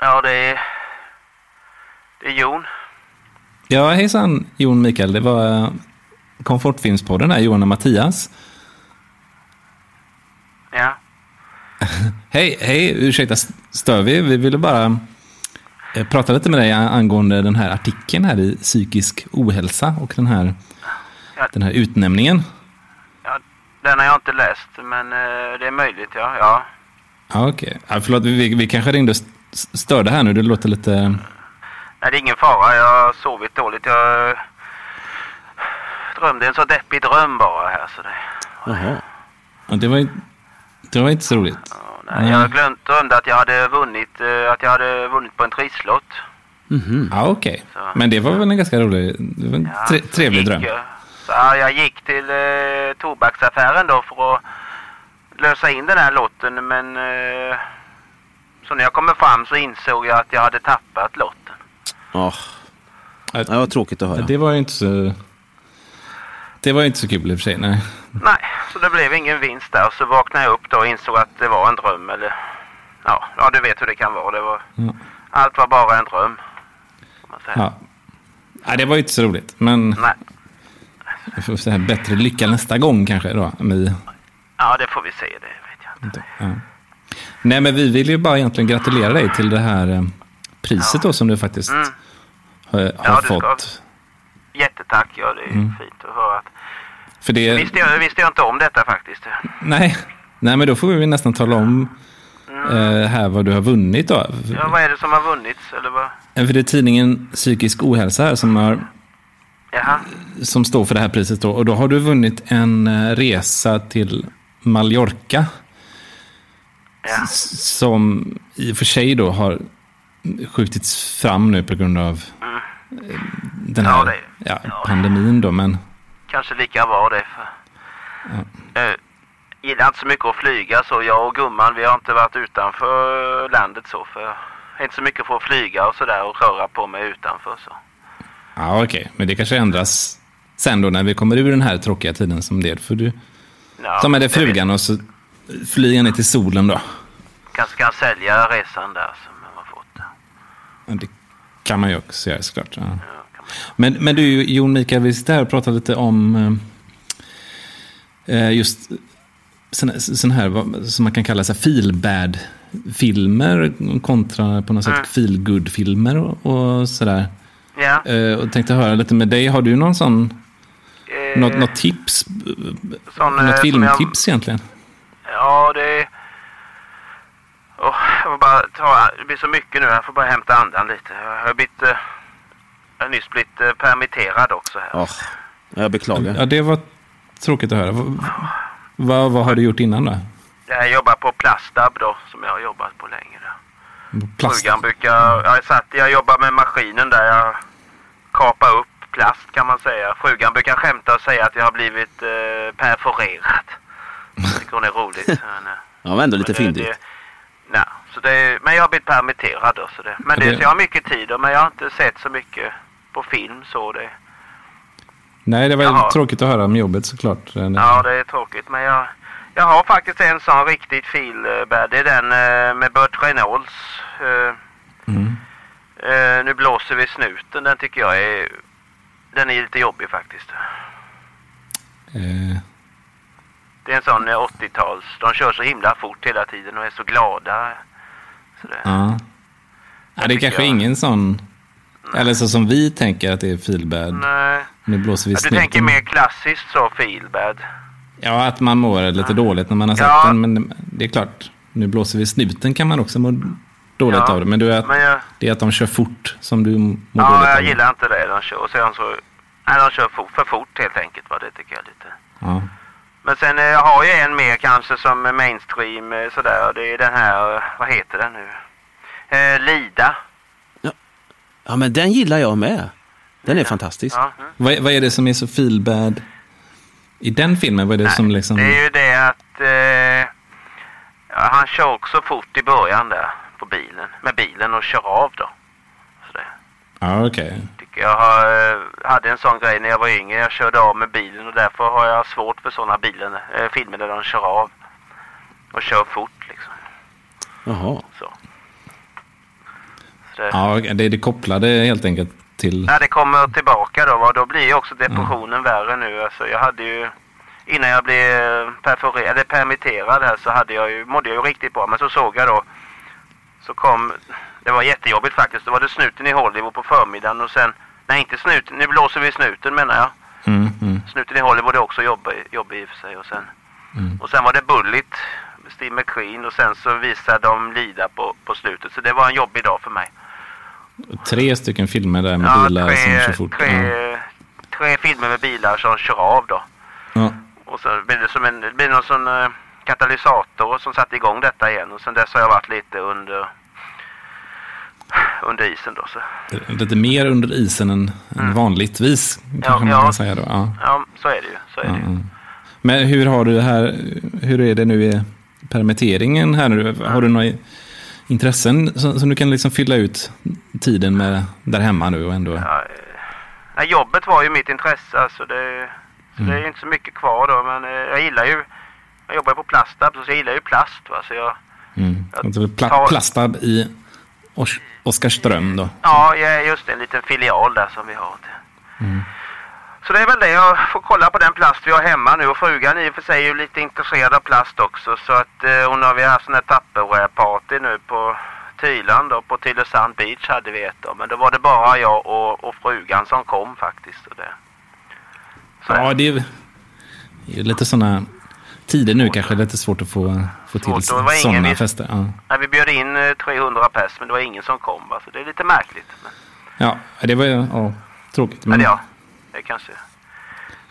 Ja, det är... Det är Jon. Ja, hejsan Jon Mikael. Det var eh, Komfortfilmspodden här, Johan och Mattias. Ja. [laughs] Hej, hej, ursäkta, stör vi? Vi ville bara eh, prata lite med dig angående den här artikeln här i psykisk ohälsa och den här, Ja. den här utnämningen. ja. Den har jag inte läst, men eh, det är möjligt, ja. ja. Ja, okej. Ja, förlåt, vi, vi kanske ringde och st- störde här nu. Det låter lite... Nej, det är ingen fara. Jag har sovit dåligt. Jag drömde en så deppig dröm bara här. Så det... Jaha. Ja, det, var, ju- det var inte så roligt. ja, nej, Jag glömt, drömde att jag hade vunnit, eh, att jag hade vunnit på en trisslott. Mhm. Ja, okej. Så. Men det var väl en ganska rolig, det var en Ja, tre, trevlig gick dröm. jag- Så, ja, jag gick till eh, tobaksaffären då för att lösa in den här lotten. Men eh, så när jag kommer fram så insåg jag att jag hade tappat lotten. Ja. Ja, Det var tråkigt att höra. Det var ju inte så... Det var ju inte så kul i och för sig. Nej. Nej, så det blev ingen vinst där. Så vaknade jag upp då och insåg att det var en dröm. Eller, ja, ja, du vet hur det kan vara. Det var, Ja. Allt var bara en dröm. kan Man säga. Ja. Ja, det var ju inte så roligt. Men Nej, vi får säga bättre lycka nästa gång kanske. Då, med, ja, det får vi se. Det vet jag inte. ja. Nej, men vi vill ju bara egentligen gratulera dig till det här eh, priset då som du faktiskt Mm. Har, har Ja, du ska- fått. Jättetack. Ja, det är Mm. fint att höra. Att, För det, visste, jag, visste jag inte om detta faktiskt. nej, nej, men då får vi nästan tala om eh, här vad du har vunnit då. Mm. Ja, vad är det som har vunnits? Eller vad? För det är tidningen Psykisk ohälsa här som, har, Jaha. som står för det här priset. Då. Och då har du vunnit en eh, resa till Mallorca. Ja. Som i och för sig då har skjutits fram nu på grund av Den Ja, här det- ja, ja. pandemin. Då, men Kanske lika bra det. För, Eh, gillar inte så mycket att flyga så jag och gumman vi har inte varit utanför landet så för jag är inte så mycket för att flyga och sådär och röra på mig utanför så. ja, okej. Men det kanske ändras sen då när vi kommer ur den här tråkiga tiden som det. För du, Ja, som är det frugan och så flyger ner till solen då. Kanske kan sälja resan där som jag har fått. Ja, Ja, Det kan man ju också göra såklart. Ja. man. Men, men du, Jon Mikael, vi sitter här och pratar lite om eh, just sån, sån här, som man kan kalla så här feelbad-filmer kontra på något sätt Mm. feelgood-filmer och, och sådär. Ja. Eh, och tänkte höra lite med dig, har du någon sån, eh, något, något tips, sån, eh, något filmtips egentligen? Ja, det... Åh, jag får bara ta... Det blir så mycket nu. Jag får bara hämta andan lite. Jag har blivit... eh, Jag har nyss blivit eh, permitterad också här. Ja. Jag beklagar. Ja, det var tråkigt att höra. Vad, vad, vad har du gjort innan då? Jag jobbar på Plastab då, som jag har jobbat på länge. Frugan brukar... Jag, satt, jag jobbar med maskinen där jag kapar upp plast kan man säga. Frugan brukar skämta och säga att jag har blivit eh, perforerad. Jag tycker hon är roligt. Men, [laughs] Ja, men ändå lite fyndigt. Nej, så det, men jag har blivit permitterad då. Så det, men det, det- så jag har mycket tid då, men jag har inte sett så mycket på film så det... Nej, det var Jaha. tråkigt att höra om jobbet såklart. Eh, Ja, det är tråkigt. Men jag, jag har faktiskt en sån riktigt feelbad. Det är den eh, med Burt Reynolds. Eh, Mm. eh, nu blåser vi snuten. Den tycker jag är... Den är lite jobbig faktiskt. Eh, Det är en sån eh, 80-tals... De kör så himla fort hela tiden och är så glada. Så det, Ja. ja, det är kanske jag. ingen sån... Eller så som vi tänker att det är feelbad. Nej. Nu blåser vi Ja, du snuten. tänker mer klassiskt så feelbad. Ja, att man mår lite dåligt när man har sett Ja. den. Men det är klart, nu blåser vi snuten kan man också må dåligt Ja, av det. Men du, är att, Men jag, det är att de kör fort som du mår ja, dåligt jag av. gillar inte det. De kör. Och så Nej, de kör fort, för fort helt enkelt. Va? Det tycker jag lite. Ja. Men sen eh, jag har jag en mer kanske som mainstream eh, sådär. Det är den här, eh, vad heter den nu? Eh, Lida. Ja, men den gillar jag med. Den är fantastisk. Ja, mm. Vad, vad är det som är så feel bad i den filmen? Vad är det som liksom... Det är ju det att eh, ja, han kör också fort i början där på bilen. Med bilen och kör av då. Så det Ja, okej. tycker jag har, eh, hade en sån grej när jag var yngre. Jag körde av med bilen och därför har jag svårt för sådana bilen, eh, filmer där de kör av. Och kör fort liksom. Jaha. Så. Så det, Ja, det är det kopplade helt enkelt till... När det kommer tillbaka då, va, då blir också depressionen värre nu. Alltså, jag hade ju, innan jag blev eller permitterad här så hade jag ju, mådde jag ju riktigt bra. Men så såg jag då, så kom, det var jättejobbigt faktiskt. Då var det snuten i Hollywood på förmiddagen och sen, nej inte snuten, nu blåser vi snuten menar jag. Mm, mm. Snuten i Hollywood är också jobbig, jobbig i och för sig. Och sen, Mm. och sen var det Bullet, med Steve McQueen och sen så visade de Lida på, på slutet. Så det var en jobbig dag för mig. Tre stycken filmer där med Ja, bilar som kör fort. tre, Ja. tre filmer med bilar som kör av då. Ja. Och så blir det som en, det blir någon sån eh, katalysator som satte igång detta igen. Och sen dess har jag varit lite under under isen då. Så. Lite mer under isen än, än vanligtvis, kanske man Mm. ja. säga då. Ja. Ja, så är det ju. Så är det ju. Ja. Men hur har du det här, hur är det nu i permitteringen här nu? Har du några intressen som, som du kan liksom fylla ut tiden med där hemma nu och ändå? Ja, eh, jobbet var ju mitt intresse. Alltså det, så Mm. det är ju inte så mycket kvar då. Men eh, jag gillar ju, jag jobbar på Plastab så jag gillar ju plast. Va? Så jag, Mm. Alltså, pla, tar- Plastab i Ors, Oskarström då. Ja, just det. En liten filial där som vi har. Mm. Så det är väl det. Jag får kolla på den plast vi har hemma nu. Och frugan i och för sig är ju lite intresserad av plast också. Så att eh, hon har vi haft sån här Tupperware-party nu på Tyland och på Tylösand Beach hade vi ett då. Men då var det bara jag och, och frugan som kom faktiskt. Och det. Så Ja, det är ju lite sådana tider nu kanske. Det är lite svårt att få, få till sådana fester. Ja. Nej, vi bjöd in eh, 300 pers men det var ingen som kom. Va? Så det är lite märkligt. Men, ja, det var ju ja, tråkigt. men ja, det kanske...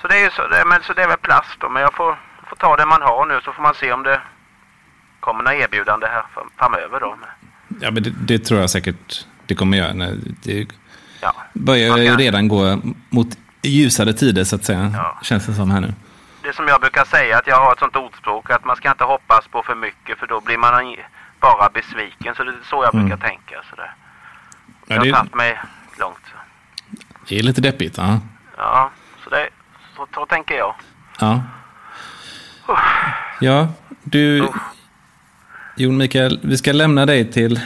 Så det är så. Det, men, så det är väl plast då. Men jag får, får ta det man har nu så får man se om det kommer några erbjudande här fram- framöver då. Men, Ja, men det, det tror jag säkert det kommer göra. När det ja. börjar ju redan gå mot ljusare tider så att säga. Ja. Känns det som här nu. Det som jag brukar säga att jag har ett sånt ordspråk att man ska inte hoppas på för mycket för då blir man bara besviken. Så det är så jag Mm. brukar tänka. Sådär. Ja, jag det, har tagit mig långt. det är lite deppigt. Ja. Ja, så, det, så, så tänker jag. Ja, ja du... Jon Mikael, vi ska lämna dig till...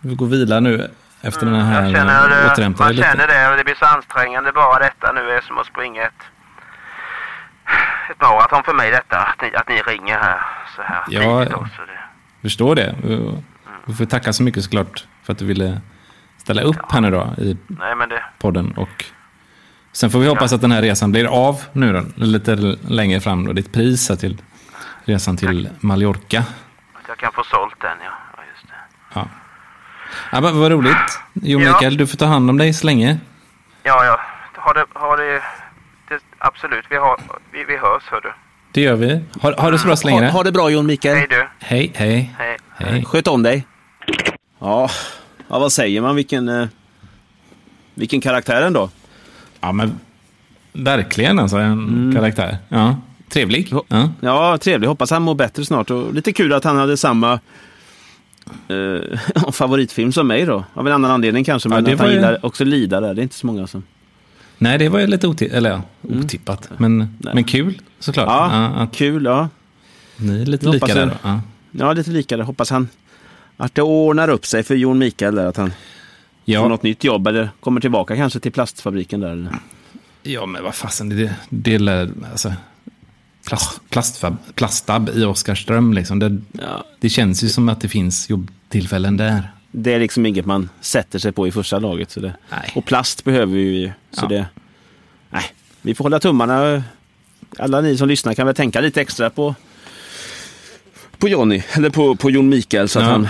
Vi går vila nu efter den här Mm, jag känner det, återhämta man känner det och det blir så ansträngande bara detta nu är som att springa ett, ett maraton för mig detta. Att ni, att ni ringer här så här Ja, tidigt då, så det, Förstår det. Vi får tacka så mycket såklart för att du ville ställa upp här nu då i Nej men det, podden. Och sen får vi hoppas att den här resan blir av nu då, lite längre fram. Då, ditt pris här till resan till Mallorca. att jag kan få sålt den ja. ja just det. Ja. Ja, vad roligt. Jo, Ja. Mikael, du får ta hand om dig så länge. Ja, ja. Har det, det, det absolut. Vi, har, vi, vi hörs hör du. Det gör vi. Ha, ha det så bra så länge. Ha, ha det bra Jon Mikael. Hej du. Hej, hej. Hej. Hej. Sköt om dig. Ja, ja vad säger man? Vilken, eh, vilken karaktär ändå. Ja, men verkligen alltså en Mm. karaktär. Ja, trevlig. Ja. Ja, trevlig. Hoppas han mår bättre snart. Och lite kul att han hade samma eh, [laughs] favoritfilm som mig då. Av en annan anledning kanske. Men Ja, det att han gillar också Lida där. Det är inte så många som... Nej, det var ju lite otippat. Eller ja, otippat. Men, men kul såklart. Ja, Ja, att kul. Ja. ni är lite lika där då. Ja. ja, lite lika. där. Hoppas han att det ordnar upp sig för Jon Mikael där. Att han får Ja, något nytt jobb eller kommer tillbaka kanske till plastfabriken där. Eller? ja, men vad fasen. Det, det lär, alltså, plast, plastfab, plastab i Oskarström liksom. Det, Ja, det känns ju som att det finns jobbtillfällen där. Det är liksom inget man sätter sig på i första laget. Så det... Nej. Och plast behöver vi ju. Så Ja. det... Nej, vi får hålla tummarna. Alla ni som lyssnar kan väl tänka lite extra på på Jonny, eller på, på Jon Mikael så att Ja. han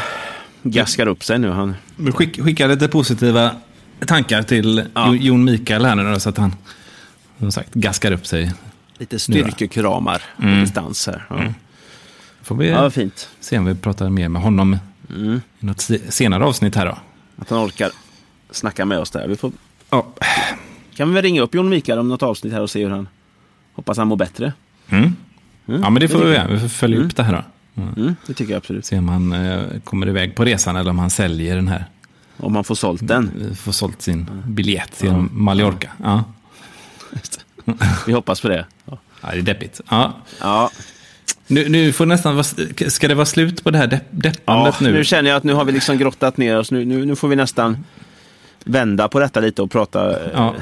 gaskar upp sig nu. Han... Skick, skicka lite positiva tankar till Ja. Jo- Jon Mikael här nu då, så att han som sagt gaskar upp sig. Lite styrkekramar på distans här. Ja. Får vi ja, fint. se om vi pratar mer med honom i något se- senare avsnitt här då. Att han orkar snacka med oss där. Vi får, Ja. kan vi väl ringa upp Jon Mikael om något avsnitt här och se hur han... Hoppas han mår bättre. Mm. ja, men det får det vi tycker göra. Vi får följa upp det här då. Mm, det tycker jag absolut. Se om han eh, kommer iväg på resan eller om han säljer den här. Om man får sålt den. Vi får sålt sin biljett till Mallorca. Ja. [laughs] Vi hoppas på det. Ja. ja, det är deppigt. Ja. Ja, Nu, nu får nästan vara, ska det vara slut på det här depp, ja deppandet nu. nu? känner jag att nu har vi liksom grottat ner oss. Nu, nu, nu får vi nästan vända på detta lite och prata eh, Ja,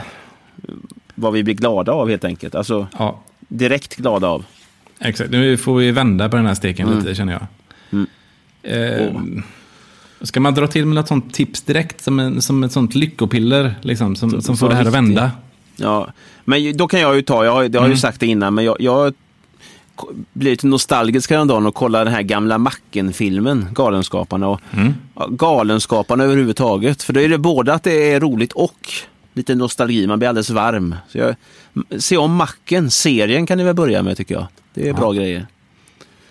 vad vi blir glada av helt enkelt. Alltså ja, direkt glada av. exakt. Nu får vi vända på den här steken lite, känner jag. Mm. Eh, Ska man dra till med något sånt tips direkt, som, en, som ett sånt lyckopiller, liksom, som, som, som får det här att vända? Ja, men då kan jag ju ta, jag har, jag har ju sagt det innan, men jag, jag blev lite nostalgisk häromdagen och kollade den här gamla Macken-filmen, Galenskaparna. Och, ja, galenskaparna överhuvudtaget. För då är det både att det är roligt och lite nostalgi, man blir alldeles varm. Så jag, se om Macken, serien kan ni väl börja med tycker jag. Det är bra grejer.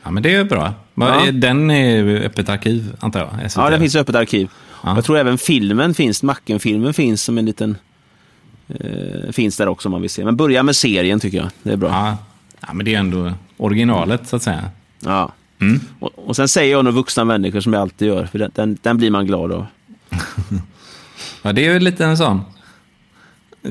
Ja, men det är bra. Ja. Den är öppet arkiv, antar jag? SVT. Ja, det finns öppet arkiv. Ja. Jag tror även filmen finns, Macken-filmen finns som en liten... Eh, finns där också om man vill se. Men börja med serien tycker jag. Det är bra. Ja. men det är ändå originalet, så att säga. Ja. Mm. Och, och sen säger jag nog vuxna människor som jag alltid gör, för den, den, den blir man glad av. [laughs] Ja, det är ju lite en sån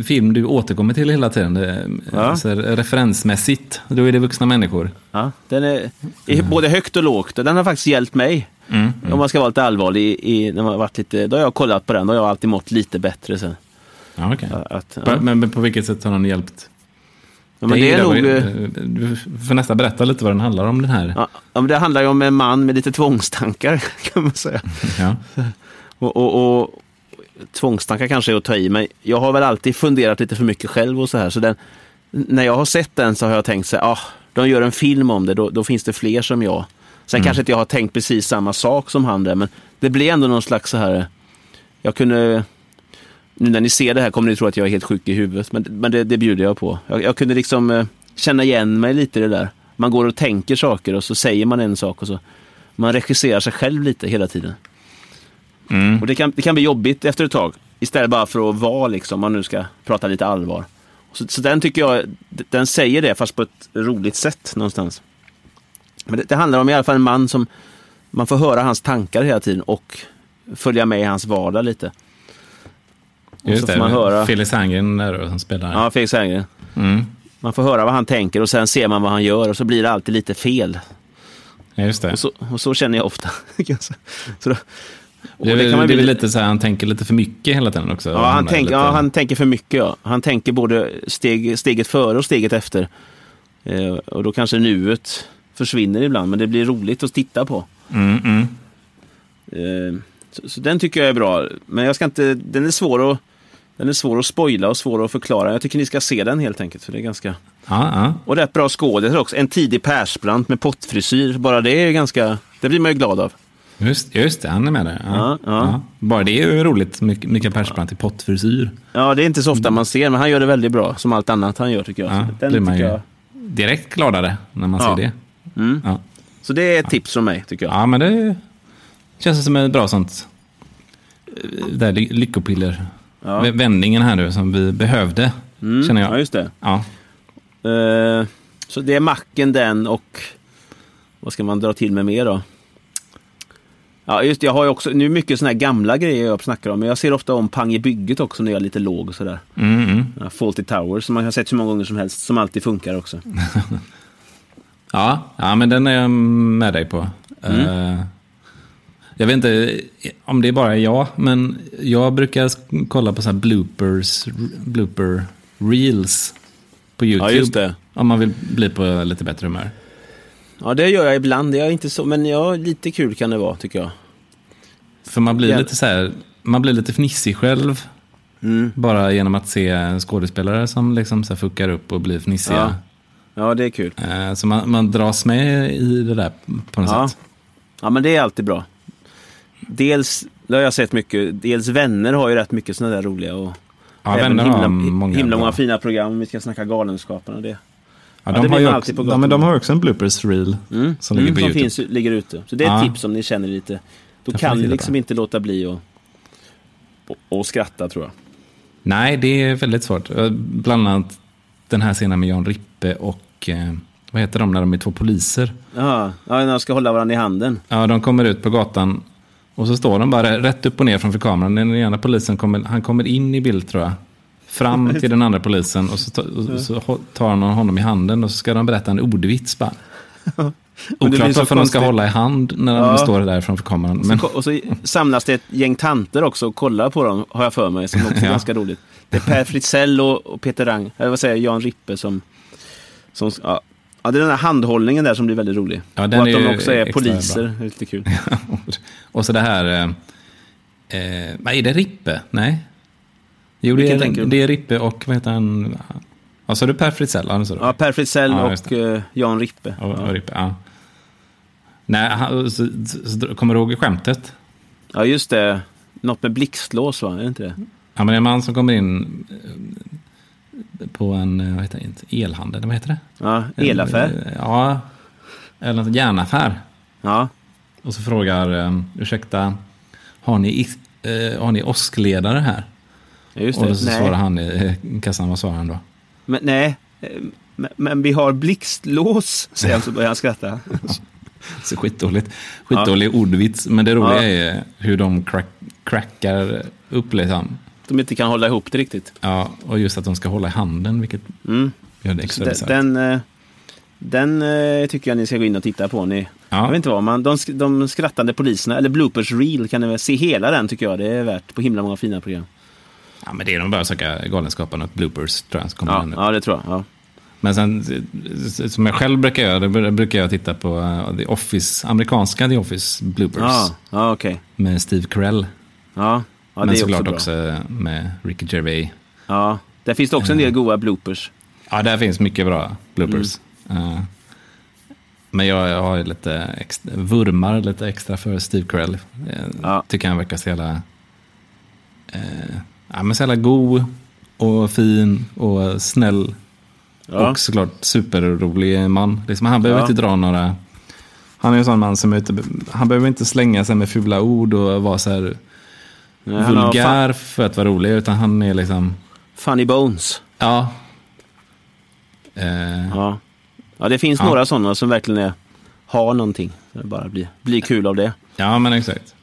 film du återkommer till hela tiden. Ja. alltså, referensmässigt, då är det vuxna människor. Ja, den är, är både högt och lågt och den har faktiskt hjälpt mig. Mm. Om man ska vara lite allvarlig, i, i, när man har varit lite, då har jag kollat på den, har jag alltid mått lite bättre sen. Ja, okej. Att, ja. Men, men på vilket sätt har den hjälpt? Ja, men det är nog... eh, Du får nästan berätta lite vad den handlar om, den här. Ja, men det handlar ju om en man med lite tvångstankar [laughs] kan man säga. Ja. [laughs] Och, och, och tvångstankar kanske är att ta i, men jag har väl alltid funderat lite för mycket själv och så här. Så den, när jag har sett den så har jag tänkt så här, ah, de gör en film om det, då, då finns det fler som jag. Sen kanske inte jag har tänkt precis samma sak som han där, men det blir ändå någon slags så här, jag kunde, nu när ni ser det här kommer ni tro att jag är helt sjuk i huvudet, men, men det, det bjuder jag på. Jag, jag kunde liksom eh, känna igen mig lite i det där. Man går och tänker saker och så säger man en sak och så man regisserar sig själv lite hela tiden. Mm. Och det kan, det kan bli jobbigt efter ett tag. Istället bara för att vara, liksom, om man nu ska prata lite allvar. Så, så den tycker jag, den säger det fast på ett roligt sätt någonstans. Men det, det handlar om i alla fall en man som, man får höra hans tankar hela tiden och följa med i hans vardag lite. Och Just så det, man höra, Felix Herngren där då, som spelar. ja Felix Herngren. Mm. Man får höra vad han tänker och sen ser man vad han gör och så blir det alltid lite fel. Ja, just det. Och så, och så känner jag ofta. [laughs] så då, och det väl- kan man det är väl lite så här, han tänker lite för mycket hela tiden också. Ja, han, tänk, lite, ja, han tänker för mycket. Ja. Han tänker både steg, steget före och steget efter. Eh, och då kanske nuet försvinner ibland, men det blir roligt att titta på. Mm, mm. Eh, så, så den tycker jag är bra. Men jag ska inte, den är svår att den är svår att spoila och svår att förklara. Jag tycker ni ska se den helt enkelt. För det är ganska... Ja, ja. Och rätt bra skådespelare också. En tidig Persbrandt med pottfrisyr. Bara det är ganska... Det blir man ju glad av. Just, just det, han är med där. Ja, Ja. Bara det är ju roligt. Mik- Mikael Persbrandt i pottfrisyr. Ja, det är inte så ofta man ser, men han gör det väldigt bra. Som allt annat han gör tycker jag. Ja, den blir man ju jag. direkt gladare när man ser det. Mm. Så det är ett tips från mig tycker jag. ja, men det känns som ett bra sånt eh, där ly- lyckopiller. Ja. Vändningen här nu som vi behövde, Mm, känner jag. Ja, just det. Ja. Eh, så det är macken den och vad ska man dra till med mer då? Ja, just det, jag har ju också, nu är mycket sådana här gamla grejer jag snackar om, men jag ser ofta om Pang i bygget också när jag är lite låg och sådär. Mm, mm. Ja, Fawlty Towers som man har sett så många gånger som helst, som alltid funkar också. [laughs] Ja, ja, men den är jag med dig på. Mm. Eh, jag vet inte om det är bara jag, men jag brukar kolla på så här bloopers, blooper reels på YouTube. Ja, just det. Om man vill bli på lite bättre humör. Ja, det gör jag ibland. Det är inte så, men ja, lite kul kan det vara tycker jag. För man blir lite så här, man blir lite fnissig själv. Mm. Bara genom att se skådespelare som liksom så fuckar upp och blir fnissiga. Ja. Ja, det är kul. Eh, Så man, man dras med i det där på något Ja. sätt. Ja, men det är alltid bra. Dels det har jag sett mycket. Dels Vänner har ju rätt mycket sådana där roliga och Ja, även himla, många himla många fina program vi ska snacka Galenskaparna. Det. Ja, Ja, de, det har ju också, alltid på ja, men de har också en bloopers reel Mm. som ligger på som finns, ligger ute. Så det är ett Ja. tips om ni känner lite. Då Jag kan ni liksom det. inte låta bli att och, och skratta tror jag. Nej, det är väldigt svårt. Bland annat den här scenen med Jan Rippe och eh, vad heter de när de är två poliser? Ja, ja, när de ska hålla varandra i handen. Ja, de kommer ut på gatan och så står de bara rätt upp och ner framför kameran. Den ena polisen kommer, han kommer in i bild tror jag. Fram till den andra polisen och så, ta, och så tar han honom i handen och så ska de berätta en ordvits bara. Oklart varför de ska hålla i hand när de Ja. står där framför kameran. Men, och så samlas det ett gäng tanter också och kollar på dem, har jag för mig, som också är Ja. ganska roligt. Det är Per Fritzell och, och Peter Rang, eller vad säger jag, Jan Rippe som... som ja. Ja, det är den här handhållningen där som blir väldigt rolig. Ja, och att de också är poliser, bra. det är lite kul. [laughs] och så det här... Eh, eh, vad är det Rippe? Nej. Jo, det är, det är Rippe och vad heter han? Ja, så är det Per Fritzell? Ja. Ja, Per Fritzell Ja, och eh, Jan Rippe. Och, och. Rippe, ja. Nej, han, så, så, kommer du ihåg skämtet? ja, just det. Något med blixtlås, va? Är det inte det? Ja, men det är en man som kommer in på en eh, vad heter det, elhandel, vad heter det? Ja, elaffär. Eh, Ja, eller en järnaffär. Ja, Och så frågar, eh, ursäkta, har ni, har ni åskledare här? ja, just Och det. så Nej. svarar han i kassan, vad svarar han då? Men, nej, men, men vi har blixtlås, säger han så börjar han skratta. [laughs] Så skitdåligt. Skitdålig ordvits, men det roliga Ja. är hur de crack, crackar upp liksom. De inte kan hålla ihop det riktigt. Ja, och just att de ska hålla i handen, vilket Mm. gör det extra den, bisarrt. den, eh, den eh, tycker jag ni ska gå in och titta på. Ni, Jag Ja, vet inte vad, man, de, de skrattande poliserna, eller bloopers reel, kan ni väl se hela den tycker jag. Det är värt på himla många fina program. ja, men det är nog bara att söka Galenskaparna och bloopers, tror jag, kommer Ja, den ja det tror jag. Ja. Men sen, som jag själv brukar göra, br- brukar jag titta på eh, The Office, amerikanska The Office bloopers Ja, ja okej. med Steve Carell. Ja, ja, men såklart också också, med Ricky Gervais. Ja, där finns det också en del goda bloopers. Ja, där finns mycket bra bloopers. Mm. Eh, men jag, har lite extra, vurmar lite extra för Steve Carell. Jag Ja. tycker han verkar så jävla, eh, ja, men så jävla god och fin och snäll. Ja. Och såklart superrolig man. Liksom, han behöver Ja. inte dra några... Han är en sån man som är ute, han behöver inte slänga sig med fula ord och vara så här Nej, vulgär för att vara rolig. Utan han är liksom, Funny Bones. ja. Eh, Ja, ja det finns Ja. några sådana som verkligen är, har någonting. Det bara blir, blir kul av det. Ja, men exakt.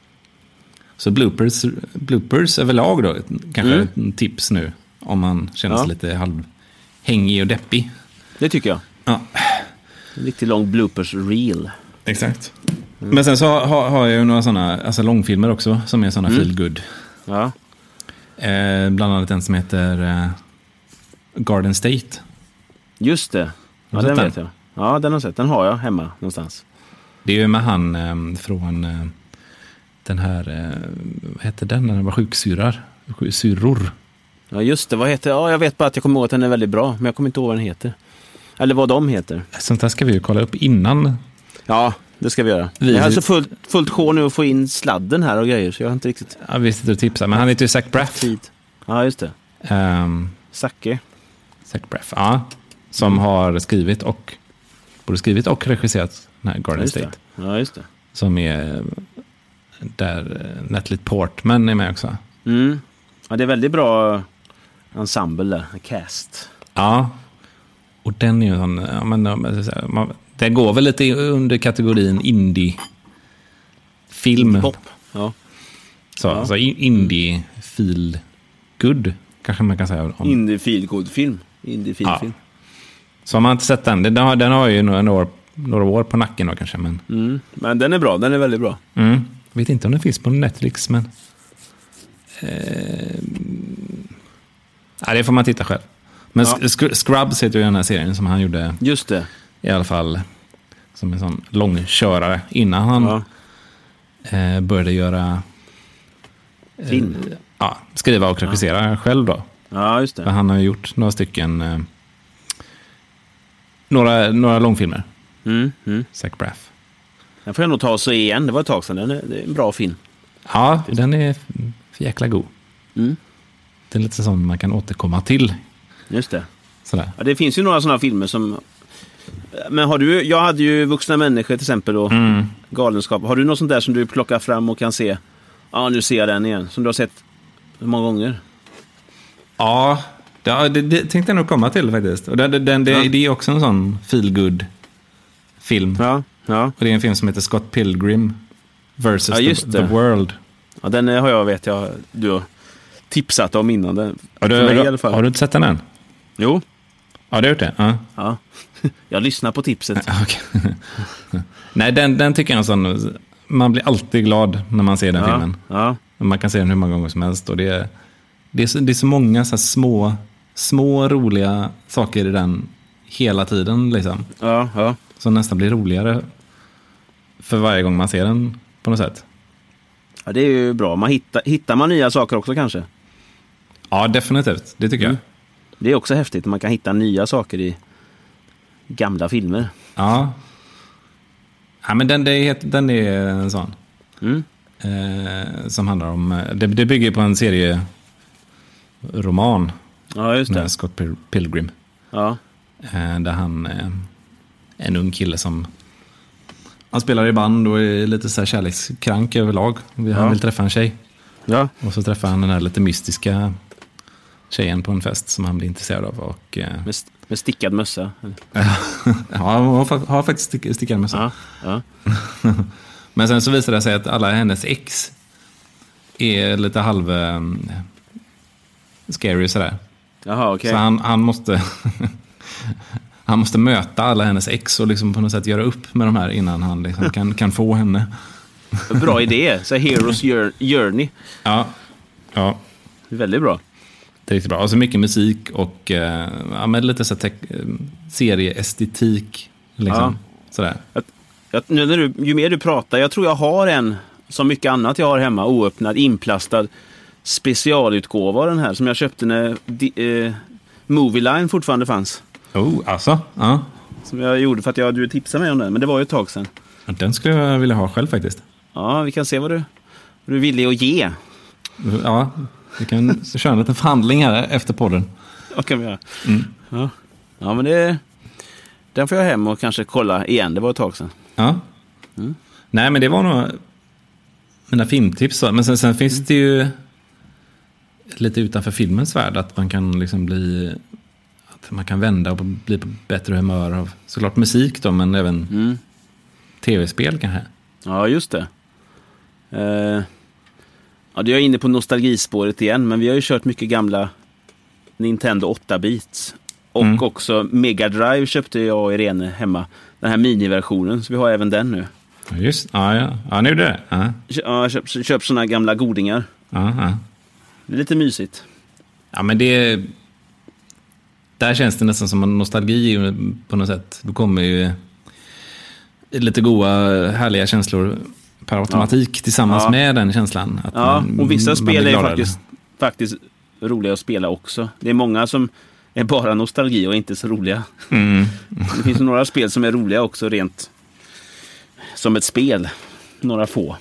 Så bloopers, bloopers överlag då, kanske Mm. ett tips nu. Om man känner sig Ja. lite halvhängig och deppig. Det tycker jag. Ja, En riktigt lång bloopers reel. exakt. Men sen så har, har jag ju några sådana alltså långfilmer också, som är sådana Mm. feel good. Ja, Eh, bland annat en som heter eh, Garden State. just det. Ja, den sett vet jag. Ja, den har jag sett. Den har jag hemma någonstans. Det är ju med han eh, från eh, den här, eh, vad hette den när den var sjuksyrrar? Sj- Syrror. Ja, just det. Vad heter Ja, jag vet bara att jag kommer ihåg att den är väldigt bra, men jag kommer inte ihåg vad den heter. Eller vad de heter. Sånt där ska vi ju kolla upp innan. Ja, det ska vi göra. Vi- Jag har alltså fullt, fullt sjå nu att få in sladden här och grejer, så jag har inte riktigt Ja, vi sitter och tipsar, men han heter ju Zach Braff. Ja, just det. Um, Zacke. Zach Braff, ja. Som har skrivit och, både skrivit och regisserat den här Ja, Garden just State. det. Ja, just det. Som är där eh, Natalie Portman är med också. Mm. Ja, det är väldigt bra ensemble där, cast. Ja. Och den är ju en ja, men, ja, man, den går väl lite under kategorin indie-film. Pop. Ja. Så, Ja. alltså in- indie feel good kanske man kan säga. Om. Indie feelgood film. Indie Ja. film. Så har man inte sett den, den har, den har ju några år, några år på nacken då kanske. Men, Mm. Men den är bra, den är väldigt bra. mm. Jag vet inte om den finns på Netflix, men... Eh, ja, det får man titta själv. Men Ja. Scrubs heter ju den här serien som han gjorde Just det. I alla fall som en sån långkörare innan han Ja. eh, började göra... eh, Film. Ja, skriva och regissera själv då. ja, just För det. han har gjort några stycken... Eh, några, några långfilmer, Mm. Mm. Zach Braff. Den får jag nog ta och se igen. Det var ett tag sedan. Den är, det är en bra film. Ja, den är för jäkla god. Mm. Det är lite sån man kan återkomma till. Just det. Sådär. Ja, det finns ju några sådana filmer som... Men har du, jag hade ju Vuxna människor till exempel och Mm. Galenskap. Har du något sånt där som du plockar fram och kan se? Ja, nu ser jag den igen. Som du har sett hur många gånger? Ja, det, det, det tänkte jag nog komma till faktiskt. Och den, den, det, Ja. det är också en sån feel film Ja, ja. Och det är en film som heter Scott Pilgrim versus Ja, just the, det. the World. ja den har jag vet jag du har tipsat om innan. Den, Har du, mig i alla har, fall. har du inte sett den än? Jo, Ja, du har gjort det? Ja. ja. [laughs] jag lyssnar på tipset. [laughs] Nej, den, den tycker jag är en sån... Man blir alltid glad när man ser den Ja, filmen. ja. Man kan se den hur många gånger som helst. Och det, är, det, är, så, det är så många så små, små roliga saker i den hela tiden. Liksom, ja, ja. som nästan blir roligare för varje gång man ser den på något sätt. ja det är ju bra. Man hittar, hittar man nya saker också kanske? Ja, definitivt. Det tycker Mm. jag. Det är också häftigt. Man kan hitta nya saker i gamla filmer. Ja. ja men den, det den är en sån. Mm. Eh, som handlar om... eh, Det, det bygger på en serie roman Ja, just det. med Scott Pil- Pilgrim. Ja. Eh, där han är en ung kille som... Han spelar i band och är lite så här kärlekskrank överlag. Han Ja. vill träffa en tjej. Ja. Och så träffar han den här lite mystiska tjejen på en fest som han blir intresserad av. Och, eh, Med, st- med stickad mössa. [laughs] ja, hon har, fa- har faktiskt stick, stickad mössa. Ja. Ja. [laughs] Men sen så visar det sig att alla hennes ex är lite halv... Um, scary sådär. Jaha, okej. Så han, han måste... [laughs] han måste möta alla hennes ex och liksom på något sätt göra upp med de här innan han liksom kan, kan få henne. Bra idé. Så Heroes Jour- Journey. Ja, ja Väldigt bra. Det är riktigt bra. Och så mycket musik och eh, ja, men lite så tech- eh, serieestetik. Liksom. Sådär. Jag, nu när du, ju mer du pratar, jag tror jag har en, som mycket annat jag har hemma, oöppnad, inplastad specialutgåva av den här som jag köpte när di, eh, Movie Line fortfarande fanns. Oh, alltså? Ja. Som jag gjorde för att jag, du tipsade mig om den, men det var ju ett tag sedan. Den skulle jag vilja ha själv faktiskt. Ja, vi kan se vad du, vad du är villig att ge. Ja, vi kan köra en liten förhandling här efter podden. Vad kan vi göra? Ja. ja, men det... Den får jag hem och kanske kolla igen. Det var ett tag sedan. Ja. Nej, men det var nog mina filmtips. Men sen, sen finns det ju lite utanför filmens värld att man kan liksom bli... Att man kan vända och bli på bättre humör av såklart musik då, men även Mm. tv-spel kanske. Ja, just det. Eh, ja, du är inne på nostalgispåret igen, men vi har ju kört mycket gamla Nintendo 8-bits. Och Mm. också Mega Drive köpte jag och Irene hemma. Den här miniversionen, så vi har även den nu. Just ja, ja. ja, nu är det ja, Ja, köp, köp sådana gamla godingar. ja, ja. Det är lite mysigt. ja, men det... Där känns det nästan som en nostalgi på något sätt. Då kommer ju lite goa, härliga känslor per automatik tillsammans Ja. med den känslan. Att Ja, man- och vissa spel är faktiskt, faktiskt roliga att spela också. Det är många som är bara nostalgi och inte så roliga. Mm. Det finns några spel som är roliga också rent som ett spel. Några få.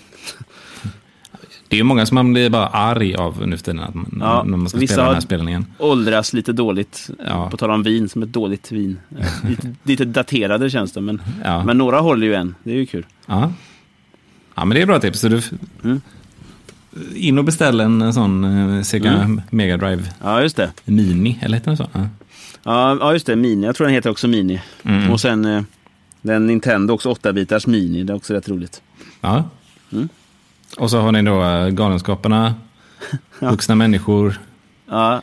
Det är ju många som man blir bara arg av nu för tiden, att man, Ja, när man ska spela den här igen. Åldras lite dåligt. Ja. På tal om vin, som ett dåligt vin. [laughs] Lite, lite daterade känns det, men, Ja. men några håller ju än. Det är ju kul. Ja. Ja, men det är bra tips. Så du, Mm. In och beställ en sån eh, Sega Mm. Mega Drive Ja, just det. Mini, eller heter den så? Ja. Ja, ja, just det. Mini. Jag tror den heter också Mini. Mm. Och sen eh, den Nintendo också 8-bitars Mini. Det är också rätt roligt. ja. Mm. Och så har ni då eh, Galenskaparna, [laughs] Vuxna människor, Ja,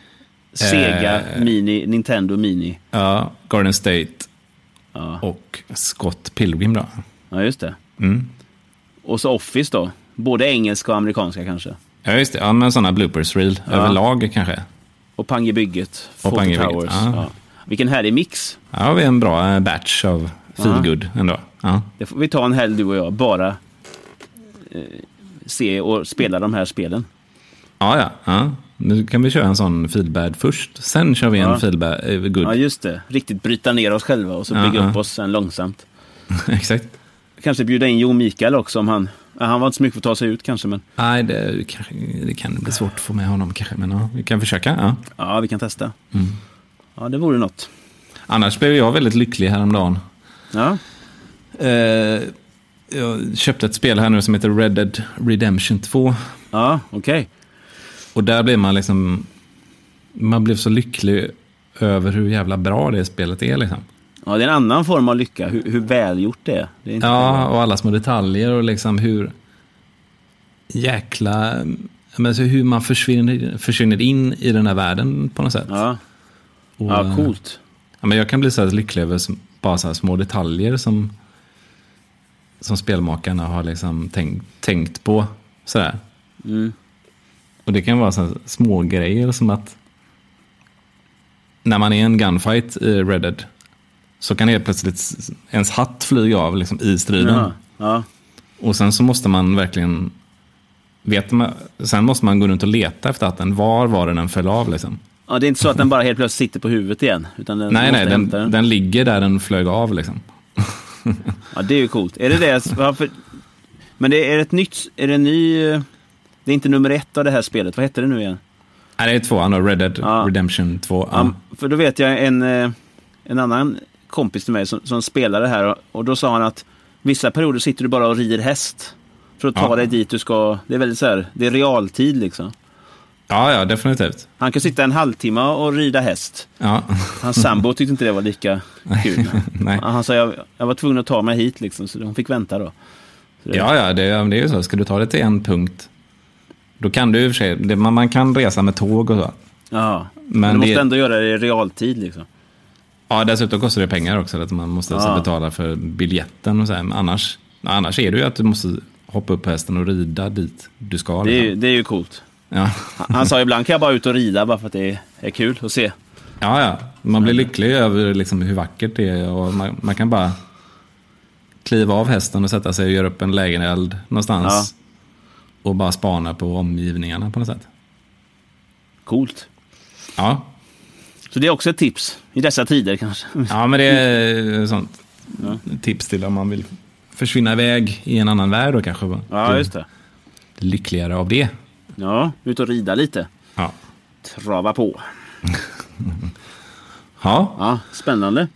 Sega Eh. Mini, Nintendo Mini. ja, Garden State Ja, och Scott Pilgrim då. ja just det. Mm. Och så Office då. Både engelska och amerikanska kanske. Ja, just det. Ja, men sådana bloopers reel Ja. överlag kanske. Och Pang i bygget. Och Pang i bygget, Towers. ja. Ja. Vilken härlig mix. Ja, vi en bra eh, batch av feelgood ändå. Ja. Det får vi ta en helg du och jag. Bara eh, se och spela de här spelen. Ja, ja, ja. Nu kan vi köra en sån feelbad först. Sen kör vi en Ja. feelbad eh, good. Ja, just det. Riktigt bryta ner oss själva och så Ja, bygga ja. upp oss sen långsamt. [laughs] Exakt. Kanske bjuda in Jo Mikael också om han han var inte så mycket för att ta sig ut kanske, men Nej, det, det kan bli svårt att få med honom kanske. Men ja, vi kan försöka. Ja. ja, vi kan testa. Mm. Ja, det vore något. Annars blev jag väldigt lycklig häromdagen. Ja, Eh, jag köpte ett spel här nu som heter Red Dead Redemption 2. ja okej. Och där blev man liksom... Man blev så lycklig över hur jävla bra det spelet är liksom. Ja, det är en annan form av lycka, hur, hur välgjort det är. Det är Ja, och alla små detaljer och liksom hur jäkla... Men så hur man försvinner, försvinner in i den här världen på något sätt. ja. Och, ja coolt. Ja, men jag kan bli så här lycklig över bara så små detaljer som, som spelmakarna har liksom tänkt, tänkt på. Sådär. Mm. Och det kan vara så små grejer som att när man är en gunfight i Red Dead så kan helt plötsligt ens hatt flyga av liksom, i striden. Ja, ja. Och sen så måste man verkligen... Vet man, sen måste man gå runt och leta efter hatten. Var var det den föll av liksom? ja, det är inte så att den bara helt plötsligt sitter på huvudet igen. Utan den Nej, nej, den, den. den ligger där den flög av liksom. Ja, det är ju coolt. Är det det? Varför? Men det är ett nytt... Är det en ny... Det är inte nummer ett av det här spelet. Vad heter det nu igen? Nej, det är tvåan då. Red Dead Ja. Redemption 2. Ja. Ja, för då vet jag en, eh, en annan kompis till mig som, som spelade här och, och då sa han att vissa perioder sitter du bara och rider häst. För att ta Ja. dig dit du ska. Det är väldigt så här, det är realtid liksom. ja, ja, definitivt. Han kan sitta en halvtimme och rida häst. Ja. Hans sambo tyckte inte det var lika kul. [laughs] Nej. Han sa jag, jag var tvungen att ta mig hit liksom, så hon fick vänta då. Det- Ja, ja, det, det är ju så. Ska du ta det till en punkt, då kan du i och för sig, det, man, man kan resa med tåg och så. Ja. Men, Men du måste det- ändå göra det i realtid liksom. Ja, dessutom kostar det pengar också, att man måste alltså Ja. betala för biljetten och så här. Men annars, annars är det ju att du måste hoppa upp på hästen och rida dit du ska. Det är, ju- liksom. det är ju coolt. Ja. Han, sa ibland kan jag bara ut och rida bara för att det är, kul att se. ja, ja. Man blir lycklig över liksom hur vackert det är och man, man kan bara kliva av hästen och sätta sig och göra upp en lägereld någonstans. Och bara spana på omgivningarna på något sätt. Coolt. Ja, Så det är också ett tips i dessa tider kanske. Ja, men det är sånt tips till om man vill försvinna iväg i en annan värld och kanske Ja, just det. lyckligare av det. Ja, ut och rida lite. Ja. Trava på. [laughs] Ja, Ja, spännande.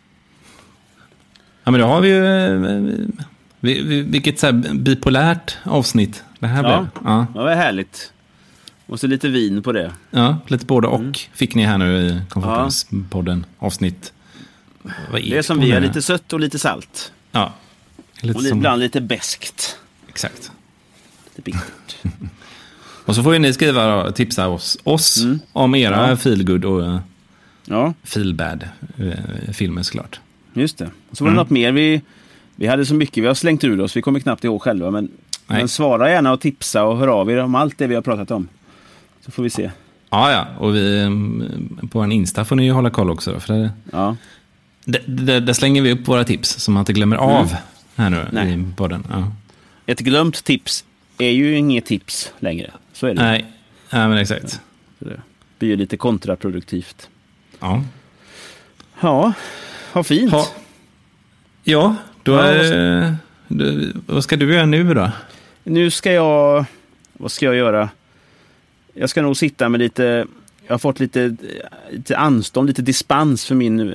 ja men då har vi ju... eh, vi- vi- Vilket så här bipolärt avsnitt det här Ja. blev. Ja, Ja, det var härligt. Och så lite vin på det. ja, lite både och Mm. fick ni här nu i Komfortpodden avsnitt. Vad Det är som vi har lite sött och lite salt. Ja, lite Och som, ibland lite beskt. exakt. Lite bittert. [laughs] Och så får ju ni skriva och tipsa oss, oss om era Mm. Ja. feelgood och uh, Ja, feelbad eh, filmer såklart. just det. Och så var det Mm. något mer. Vi, vi hade så mycket vi har slängt ur oss. Vi kommer knappt ihåg själva. Men, men svara gärna och tipsa och hör av er om allt det vi har pratat om. Så får vi se. Ja, ja. Och vi, mm, på en Insta får ni ju hålla koll också. Då, för där, Ja, där, slänger vi upp våra tips som man inte glömmer av här nu Mm. Nej. i podden. Ja. ett glömt tips är ju inget tips längre. Så är det. Nej, nej, men exakt. Så det blir ju lite kontraproduktivt. Ja, Ja, vad fint. ha. ja då Ja, är, vad ska du göra nu då? Nu ska jag... Vad ska jag göra? Jag ska nog sitta med lite... Jag har fått lite, lite anstånd, lite dispens för min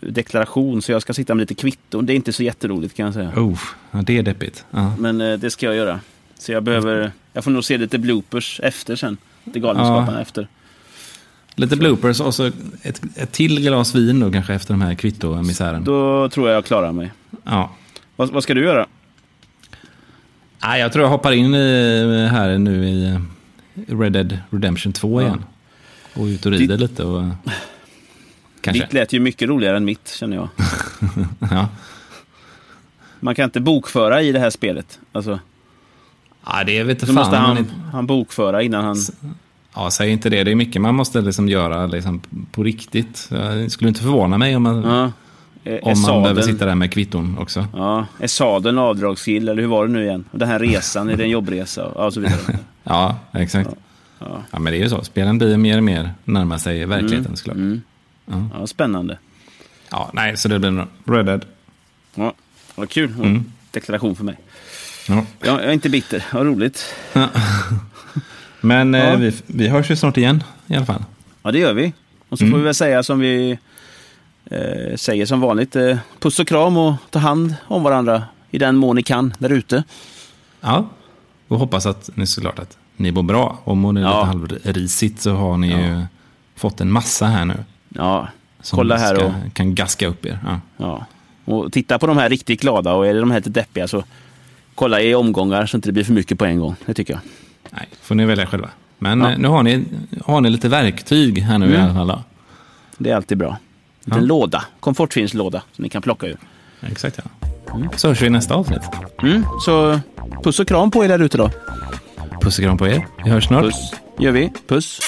deklaration. Så jag ska sitta med lite kvitton. Det är inte så jätteroligt kan jag säga. Oh, det är deppigt. Ja. Men eh, det ska jag göra. Så jag behöver... Jag får nog se lite bloopers efter sen. Lite Galenskaparna Ja. efter. Lite bloopers och så ett, ett till glas vin då kanske efter de här kvittomisären. Då tror jag jag klarar mig. Ja. Vad, vad ska du göra? Nej, jag tror jag hoppar in i, här nu i eh, Red Dead Redemption 2 igen. Och ut och rider lite och... Kanske. Ditt lät ju mycket roligare än mitt, känner jag. [laughs] Ja. Man kan inte bokföra i det här spelet. Alltså, ja, det vet fan. måste han, inte- han bokföra innan han... Ja, säg inte det. Det är mycket man måste liksom göra liksom på riktigt. Det skulle inte förvåna mig om man, Ja. Är om man sadeln- behöver sitta där med kvitton också. Ja, är sadeln avdragsgill eller hur var det nu igen? Den här resan, är det en jobbresa? Ja, så vidare. [laughs] Ja, exakt. Ja. Ja, men det är ju så. Spelen blir mer och mer närmar sig verkligheten såklart. Mm. Ja, spännande. Ja, nej, så det blir nog Red Dead. Ja, vad kul. Mm. Deklaration för mig. Ja. Jag är inte bitter. Vad roligt. Men eh, Ja. vi, vi hörs ju snart igen i alla fall. Ja, det gör vi. Och så Mm. får vi väl säga som vi eh, säger som vanligt. Eh, puss och kram och ta hand om varandra i den mån ni kan där ute. Ja, och hoppas att ni såklart att ni mår bra. Om ni Ja. lite halvrisigt så har ni ju fått en massa här nu. Ja, Som kolla här ska, och, kan gaska upp er. Ja. ja. och titta på de här riktigt glada och är det de här lite deppiga så kolla i omgångar så inte det blir för mycket på en gång. Det tycker jag. Nej, får ni välja själva. Men Ja. eh, nu har ni, har ni lite verktyg här nu i Mm. alla fall. Det är alltid bra. En liten Ja. låda, komfortfilmslåda som ni kan plocka ur. Exakt ja. Så hörs vi i nästa avsnitt. Mm, så puss och kram på er där ute då. Puss och kram på er. Vi hörs snart. Puss gör vi. Puss.